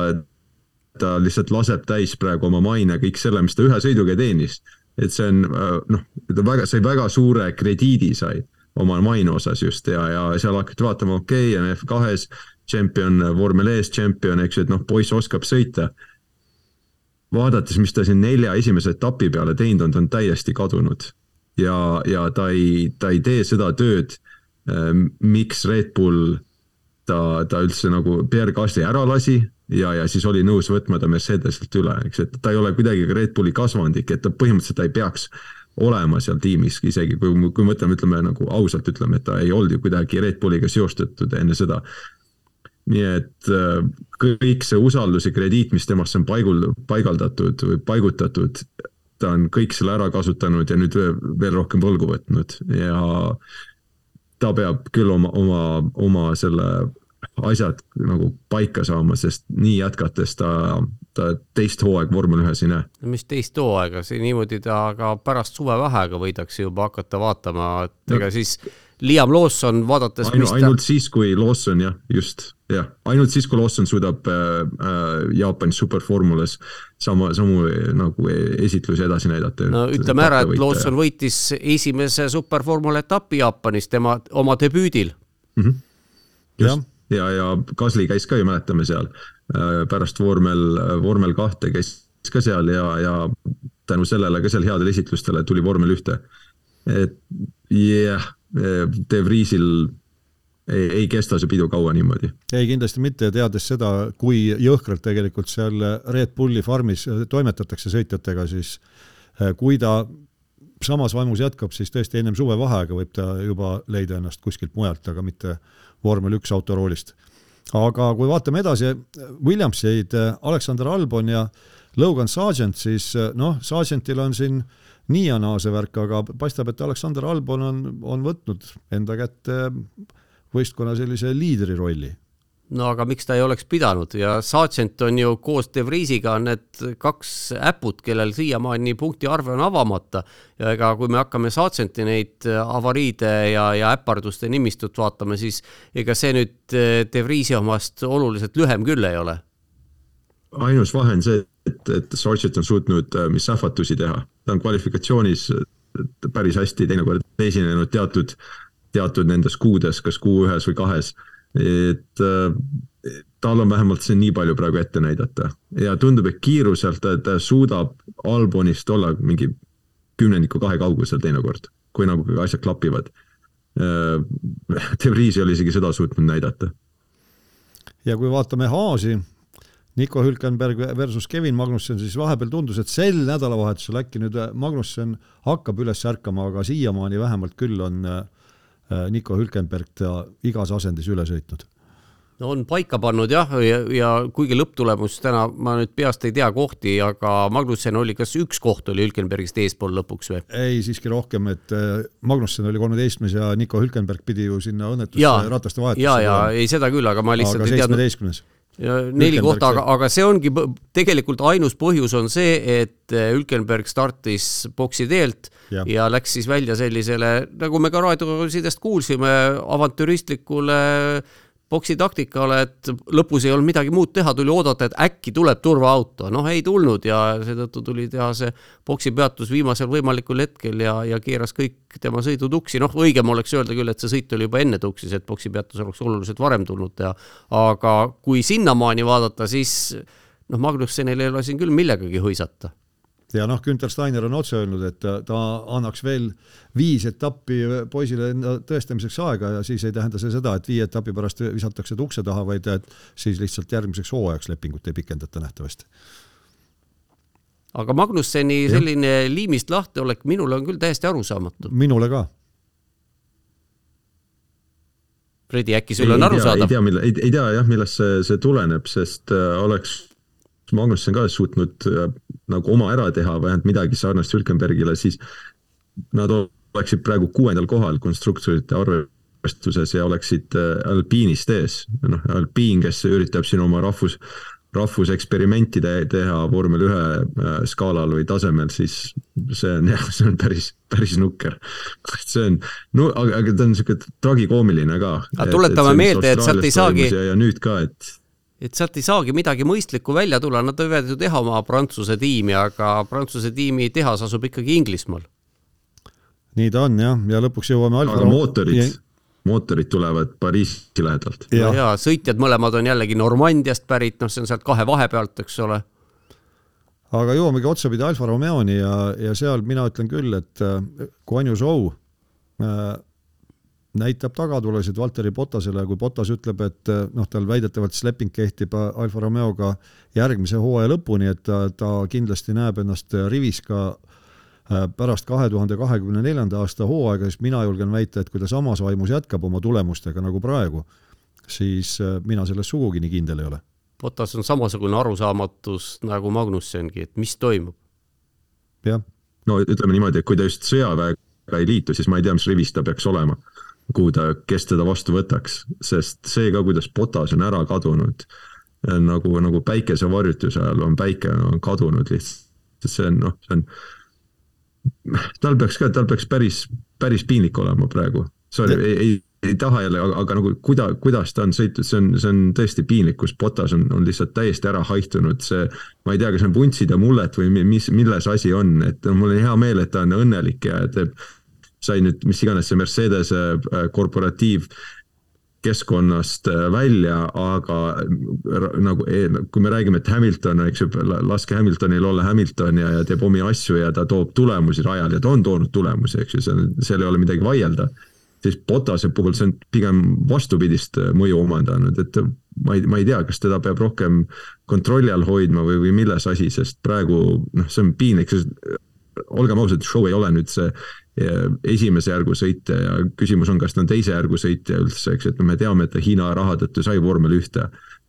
ta lihtsalt laseb täis praegu oma maine kõik selle, mis ta ühe sõiduga teenis. Et see on noh, ta väga, sai väga suure krediidi sai oma maine osas just ja, ja seal hakati vaatama, okei okay,, on F2-s tšempion, vormel ees tšempion, eks ju, et noh, poiss oskab sõita. vaadates, mis ta siin nelja esimese etapi peale teinud on, ta on täiesti kadunud. ja, ja ta ei, ta ei tee seda tööd, ähm, miks Red Bull ta, ta üldse nagu Pierre Gasly ära lasi ja, ja siis oli nõus võtma ta Mercedesilt üle, eks, et ta ei ole kuidagi Red Bulli kasvandik, et ta põhimõtteliselt ei peaks olema seal tiimis, isegi kui, kui mõtleme, ütleme nagu ausalt ütleme, et ta ei olnud ju kuidagi Red Bulliga seostatud enne seda. Nii et äh, kõik see usaldus ja krediit, mis temasse on paigul, paigaldatud või paigutatud, ta on kõik selle ära kasutanud ja nüüd veel rohkem võlgu võtnud. Ja ta peab küll oma, oma, oma selle asjad nagu paika saama, sest nii jätkates ta, ta teist hooaega vormel ühes ei näe. no mis teist hooaega, see niimoodi ta ka pärast suvevaheaega võidakse juba hakata vaatama, et ega no. siis Liam Lawson, vaadates Ainu, ainult ta... siis, kui Lawson jah, just, jah, ainult siis, kui Lawson suudab äh, äh, Jaapanis superformulas sama, samu nagu esitlusi edasi näidata. no ütleme ära, et Lawson ja. võitis esimese superformula etapi Jaapanis tema, oma debüüdil mm. -hmm. just, ja, ja, ja Gasly käis ka ju, mäletame seal äh, pärast vormel, vormel kahte käis ka seal ja, ja tänu sellele ka seal headele esitlustele tuli vormel ühte. et jah yeah De Vriesil ei, ei kesta see pidu kaua niimoodi. ei, kindlasti mitte, teades seda, kui jõhkralt tegelikult seal Red Bulli farmis toimetatakse sõitjatega, siis kui ta samas vaimus jätkab, siis tõesti ennem suvevaheaega võib ta juba leida ennast kuskilt mujalt, aga mitte vormel üks autoroolist. aga kui vaatame edasi, Williamsid, Alexander Albon ja Logan Sargent, siis noh, Sargentil on siin äh, nii ja naa see värk, aga paistab, et Aleksander Albon on, on võtnud enda kätte võistkonna sellise liidri rolli no aga miks ta ei oleks pidanud ja Sargent on ju koos De Vriesiga need kaks äput, kellel siiamaani punktiarve on avamata ja ega kui me hakkame Sargenti neid avariide ja, ja äparduste nimistut vaatama, siis ega see nüüd De Vriesi omast oluliselt lühem küll ei ole. ainus vahe on see, et, et Sargent on suutnud äh, mis ähvatusi teha, ta on kvalifikatsioonis äh, päris hästi teinekord esinenud teatud, teatud nendes kuudes, kas kuu ühes või kahes. Et äh, tal on vähemalt see nii palju praegu ette näidata ja tundub, et kiiruselt ta, ta suudab Albonist olla mingi kümnendiku kahe kaugusel teinekord, kui nagu asjad klapivad. [LAUGHS] De Vries ei ole isegi seda suutnud näidata. ja kui vaatame Haasi, Nico Hülkenberg versus Kevin Magnussen, siis vahepeal tundus, et sel nädalavahetusel äkki nüüd äh, Magnussen hakkab üles ärkama, aga siiamaani vähemalt küll on äh, äh, Nico Hülkenberg igas asendis üle sõitnud no on paika pannud jah, ja, ja kuigi lõpptulemus täna, ma nüüd peast ei tea kohti, aga Magnussen oli, kas üks koht oli Hülkenbergist eespool lõpuks või? ei, siiski rohkem, et Magnussen oli kolmeteistkümnes ja Nico Hülkenberg pidi ju sinna õnnetusse rataste vahetusse. ja, ja ei seda küll, aga ma lihtsalt aga ei teadnud neli kohta, aga, aga see ongi tegelikult ainus põhjus on see, et äh, Hülkenberg startis boksi teelt ja. ja läks siis välja sellisele, nagu me ka raadiosidest kuulsime, avantüristlikule boksi taktikale, et lõpus ei olnud midagi muud teha, tuli oodata, et äkki tuleb turvaauto, noh ei tulnud ja seetõttu tuli teha see boksi peatus viimasel võimalikul hetkel ja, ja keeras kõik tema sõidu tuksi, noh õigem oleks öelda küll, et see sõit oli juba enne tuksis, et boksi peatus oleks oluliselt varem tulnud teha. aga kui sinnamaani vaadata, siis noh, Magnussenil ei ole siin küll millegagi hõisata ja noh, Günter Steiner on otse öelnud, et ta, ta annaks veel viis etappi poisile enda tõestamiseks aega ja siis ei tähenda see seda, et viie etapi pärast visatakse ta ukse taha, vaid et siis lihtsalt järgmiseks hooajaks lepingut ei pikendata nähtavasti. aga Magnusseni selline liimist lahtiolek minule on küll täiesti arusaamatu. minule ka Fredi, äkki sul on arusaadav? ei tea, mille, ei, ei tea jah, millest see, see tuleneb, sest äh, oleks Magnussen ka suutnud äh, nagu oma ära teha, vähemalt midagi sarnast Hülkenbergile, siis nad oleksid praegu kuuendal kohal konstruktorite arvestuses ja oleksid äh, Alpiinist ees. noh, Alpiin, kes üritab siin oma rahvus, rahvuseksperimenti teha vormel ühe äh, skaalal või tasemel, siis see on [LAUGHS] jah, see on päris, päris nukker. see on, no aga, aga ta on sihuke tragikoomiline ka. aga tuletame meelde, et sealt ei saagi. ja nüüd ka, et et sealt ei saagi midagi mõistlikku välja tulla, nad võivad ju teha oma Prantsuse tiimi, aga Prantsuse tiimi tehas asub ikkagi Inglismaal. nii ta on jah, ja lõpuks jõuame Alfa. aga mootorid, mootorid tulevad Pariisi lähedalt. ja, ja sõitjad mõlemad on jällegi Normandiast pärit, noh, see on sealt kahe vahepealt, eks ole. aga jõuamegi otsapidi Alfa Romeoni ja, ja seal mina ütlen küll, et äh, Guan Yu Zhou äh, näitab tagatulesid Valteri Potasele, kui Potas ütleb, et noh, tal väidetavalt siis leping kehtib Alfa Romeoga järgmise hooaja lõpuni, et ta, ta kindlasti näeb ennast rivis ka äh, pärast kahe tuhande kahekümne neljanda aasta hooaega, siis mina julgen väita, et kui ta samas vaimus jätkab oma tulemustega nagu praegu, siis mina selles sugugi nii kindel ei ole. Potas on samasugune arusaamatus nagu Magnussengi, et mis toimub. jah. no ütleme niimoodi, et kui ta just sõjaväega ei liitu, siis ma ei tea, mis rivis ta peaks olema kuhu ta, kes teda vastu võtaks, sest see ka, kuidas Potas on ära kadunud, nagu, nagu päikesevarjutuse ajal on päike on kadunud lihtsalt, see on noh, see on, tal peaks ka, tal peaks päris, päris piinlik olema praegu. Sorry, ei, ei, ei taha jälle, aga, nagu kuida-, kuidas ta on sõitnud, see on, see on tõesti piinlik, kus Potas on, on lihtsalt täiesti ära haihtunud, see ma ei tea, kas see on vuntsid ja mullet või mis, milles asi on, et mul on hea meel, et ta on õnnelik ja teeb sai nüüd mis iganes see Mercedese äh, korporatiiv keskkonnast äh, välja, aga nagu e, kui me räägime, et Hamilton, eks ju, laske Hamiltonil olla Hamilton ja, ja teeb omi asju ja ta toob tulemusi rajal ja ta on toonud tulemusi, eks ju, seal, seal ei ole midagi vaielda. siis Botase puhul see on pigem vastupidist äh, mõju omandanud, et ma ei, ma ei tea, kas teda peab rohkem kontrolli all hoidma või, või milles asi, sest praegu noh, see on piinlik, sest olgem ausad, show ei ole nüüd see esimese järgu sõitja ja küsimus on, kas ta on teise järgu sõitja üldse, eks, et no me teame, et ta Hiina raha tõttu sai vormel ühte.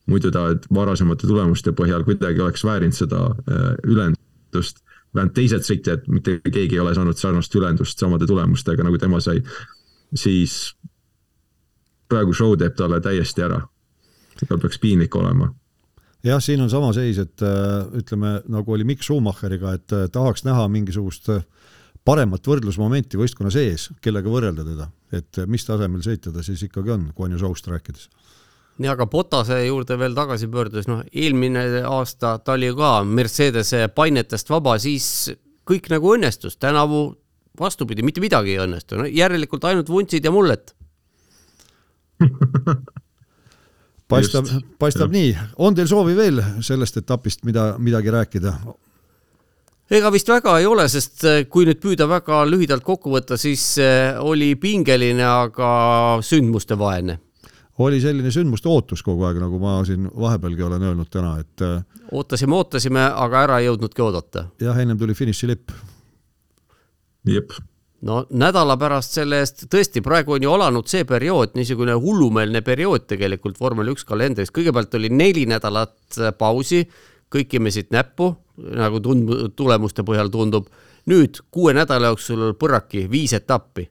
muidu ta varasemate tulemuste põhjal kuidagi oleks väärinud seda äh, ülendust. vähemalt teised sõitjad, mitte keegi ei ole saanud sarnast ülendust samade tulemustega, nagu tema sai. siis praegu show teeb talle täiesti ära. tal peaks piinlik olema jah, siin on sama seis, et äh, ütleme, nagu oli Mikk Schumacheriga, et tahaks näha mingisugust äh, paremat võrdlusmomenti võistkonna sees, kellega võrrelda teda, et mis tasemel sõitja ta siis ikkagi on, Guan Yu Zhou'st rääkides? Nii, aga Potase juurde veel tagasi pöördudes, noh, eelmine aasta ta oli ju ka Mercedese painetest vaba, siis kõik nagu õnnestus, tänavu vastupidi, mitte midagi ei õnnestu, no järelikult ainult vuntsid ja mullet. [LAUGHS] Paistab, paistab ja. nii, on teil soovi veel sellest etapist mida, midagi rääkida? Ega vist väga ei ole, sest äh, kui nüüd püüda väga lühidalt kokku võtta, siis äh, oli pingeline, aga sündmustevaene. oli selline sündmuste ootus kogu aeg, nagu ma siin vahepealgi olen öelnud täna, et äh, ootasime, ootasime, aga ära ei jõudnudki oodata. jah, ennem tuli finišilipp. jep no nädala pärast selle eest, tõesti, praegu on ju alanud see periood, niisugune hullumeelne periood tegelikult vormel üks kalendris, kõigepealt oli neli nädalat pausi, kõik imesid näppu, nagu tund-, tulemuste põhjal tundub. nüüd kuue nädala jooksul põrraki viis etappi.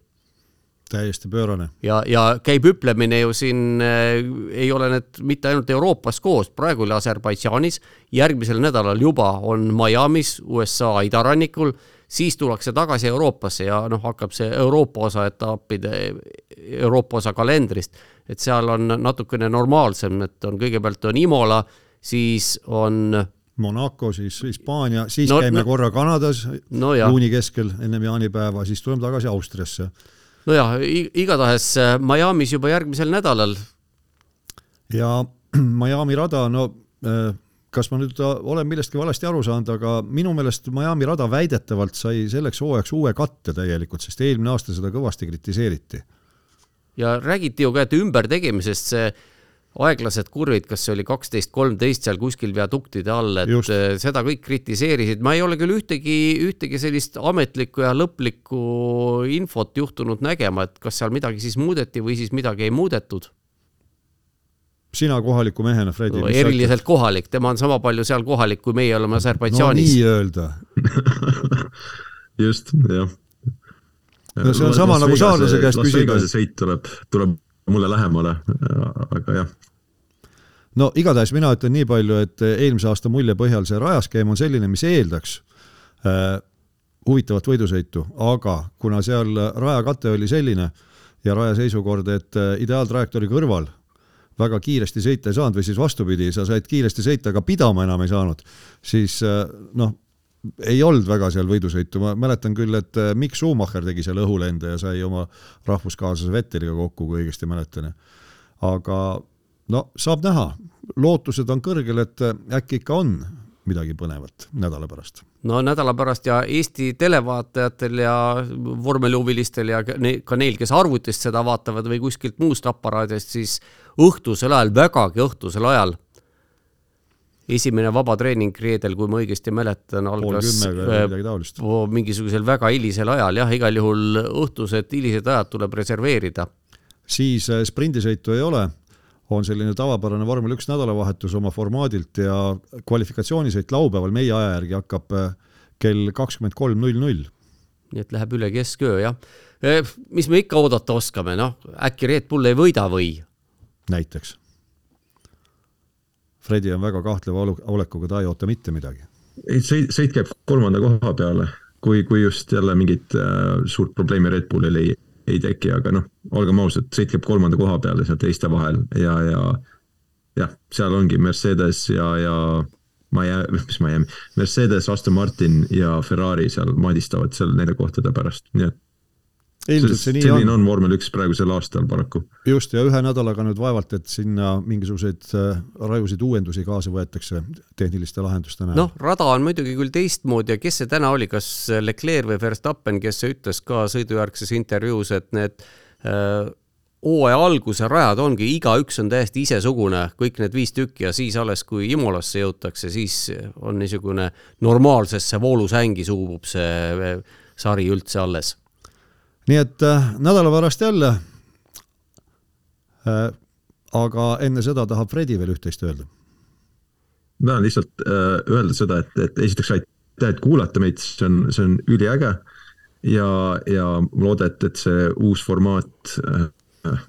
täiesti pöörane. ja, ja käib hüplemine ju siin äh,, ei ole need mitte ainult Euroopas koos, praegu oli Aserbaidžaanis, järgmisel nädalal juba on Miami's, USA idarannikul, siis tullakse tagasi Euroopasse ja noh, hakkab see Euroopa osa etappide, Euroopa osa kalendrist, et seal on natukene normaalsem, et on kõigepealt on Imola, siis on Monaco, siis Hispaania, siis no, käime no, korra Kanadas no juuni keskel ennem jaanipäeva, siis tuleme tagasi Austriasse. nojah, igatahes äh, Miami's juba järgmisel nädalal. ja [CLEARS THROAT] Miami rada, no äh, kas ma nüüd olen millestki valesti aru saanud, aga minu meelest Miami rada väidetavalt sai selleks hooajaks uue katte täielikult, sest eelmine aasta seda kõvasti kritiseeriti. ja räägiti ju ka, et ümbertegemisest see aeglased kurvid, kas see oli kaksteist, kolmteist seal kuskil viaduktide all, et Just. Eh, seda kõik kritiseerisid, ma ei ole küll ühtegi, ühtegi sellist ametlikku ja lõplikku infot juhtunud nägema, et kas seal midagi siis muudeti või siis midagi ei muudetud sina kohaliku mehena, Fredi no,? eriliselt kohalik, tema on sama palju seal kohalik, kui meie oleme Aserbaidžaanis. no nii-öelda [LAUGHS] just, jah. no see on sama nagu saarlase käest küsida. Las Vegase sõit tuleb, tuleb mulle lähemale, aga jah. No igatahes mina ütlen nii palju, et eelmise aasta mulje põhjal see rajaskeem on selline, mis eeldaks äh, huvitavat võidusõitu, aga kuna seal rajakate oli selline ja raja seisukord, et äh, ideaaltrajektoori kõrval väga kiiresti sõita ei saanud või siis vastupidi, sa said kiiresti sõita, aga pidama enam ei saanud, siis äh, noh, ei olnud väga seal võidusõitu, ma mäletan küll, et äh, Mikk Schumacher tegi seal õhulende ja sai oma rahvuskaaslase Vetteliga kokku, kui õigesti mäletan. aga no saab näha, lootused on kõrgel, et äh, äkki ikka on midagi põnevat nädala pärast. no nädala pärast ja Eesti televaatajatel ja vormelihuvilistel ja ka neil, kes arvutist seda vaatavad või kuskilt muust aparaadist, siis õhtusel ajal, vägagi õhtusel ajal. Esimene vabatreening reedel, kui ma õigesti mäletan, algas äh, mingisugusel väga hilisel ajal, jah, igal juhul õhtused hilised ajad tuleb reserveerida. siis äh, sprindisõitu ei ole on selline tavapärane vormel üks nädalavahetus oma formaadilt ja kvalifikatsioonisõit laupäeval meie aja järgi hakkab äh, kell kakskümmend kolm null null. nii et läheb üle kesköö, jah. mis me ikka oodata oskame, noh, äkki Red Bull ei võida või? näiteks. Fredi on väga kahtleva olekuga, ta ei oota mitte midagi. ei, sõit, sõit käib kolmanda koha peale, kui, kui just jälle mingit äh, suurt probleemi Red Bullil ei, ei teki, aga noh, olgem ausad, sõit käib kolmanda koha peale seal teiste vahel ja, ja jah, seal ongi Mercedes ja, ja Miami, mis Miami, Mercedes, Aston Martin ja Ferrari seal madistavad seal nende kohtade pärast, nii et ilmselt see nii on. selline on vormel üks praegusel aastal paraku. just, ja ühe nädalaga nüüd vaevalt, et sinna mingisuguseid äh, rajusid uuendusi kaasa võetakse tehniliste lahenduste näol. noh, rada on muidugi küll teistmoodi ja kes see täna oli, kas Leclerc või Verstappen, kes ütles ka sõidujärgses intervjuus, et need äh, hooaja alguse rajad ongi, igaüks on täiesti isesugune, kõik need viis tükki ja siis alles, kui Imolasse jõutakse, siis on niisugune normaalsesse voolusängi suubub see äh, sari üldse alles nii et äh, nädala pärast jälle äh,. aga enne seda tahab Fredi veel üht-teist öelda. ma tahan lihtsalt äh, öelda seda, et, et esiteks aitäh, et kuulate meid, see on, see on üliäge. ja, ja loodan, et, see uus formaat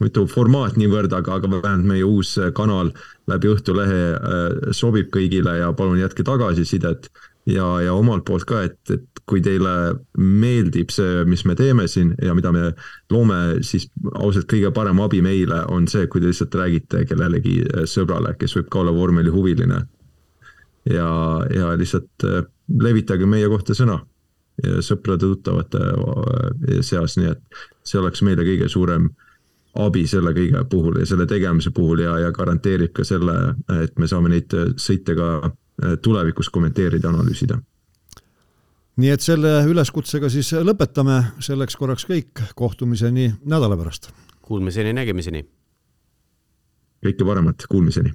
mitu formaat niivõrd, aga, aga vähemalt meie uus kanal läbi Õhtulehe sobib kõigile ja palun jätke tagasisidet ja, ja omalt poolt ka, et, et kui teile meeldib see, mis me teeme siin ja mida me loome, siis ausalt kõige parem abi meile on see, kui te lihtsalt räägite kellelegi äh, sõbrale, kes võib ka olla vormelihuviline. ja, ja lihtsalt äh, levitage meie kohta sõna sõprade-tuttavate äh, seas, nii et see oleks meile kõige suurem abi selle kõige puhul ja selle tegemise puhul ja, ja garanteerib ka selle, et me saame neid sõite ka tulevikus kommenteerida, analüüsida. nii et selle üleskutsega siis lõpetame selleks korraks kõik, kohtumiseni nädala pärast. Kuulmiseni, nägemiseni. kõike paremat, kuulmiseni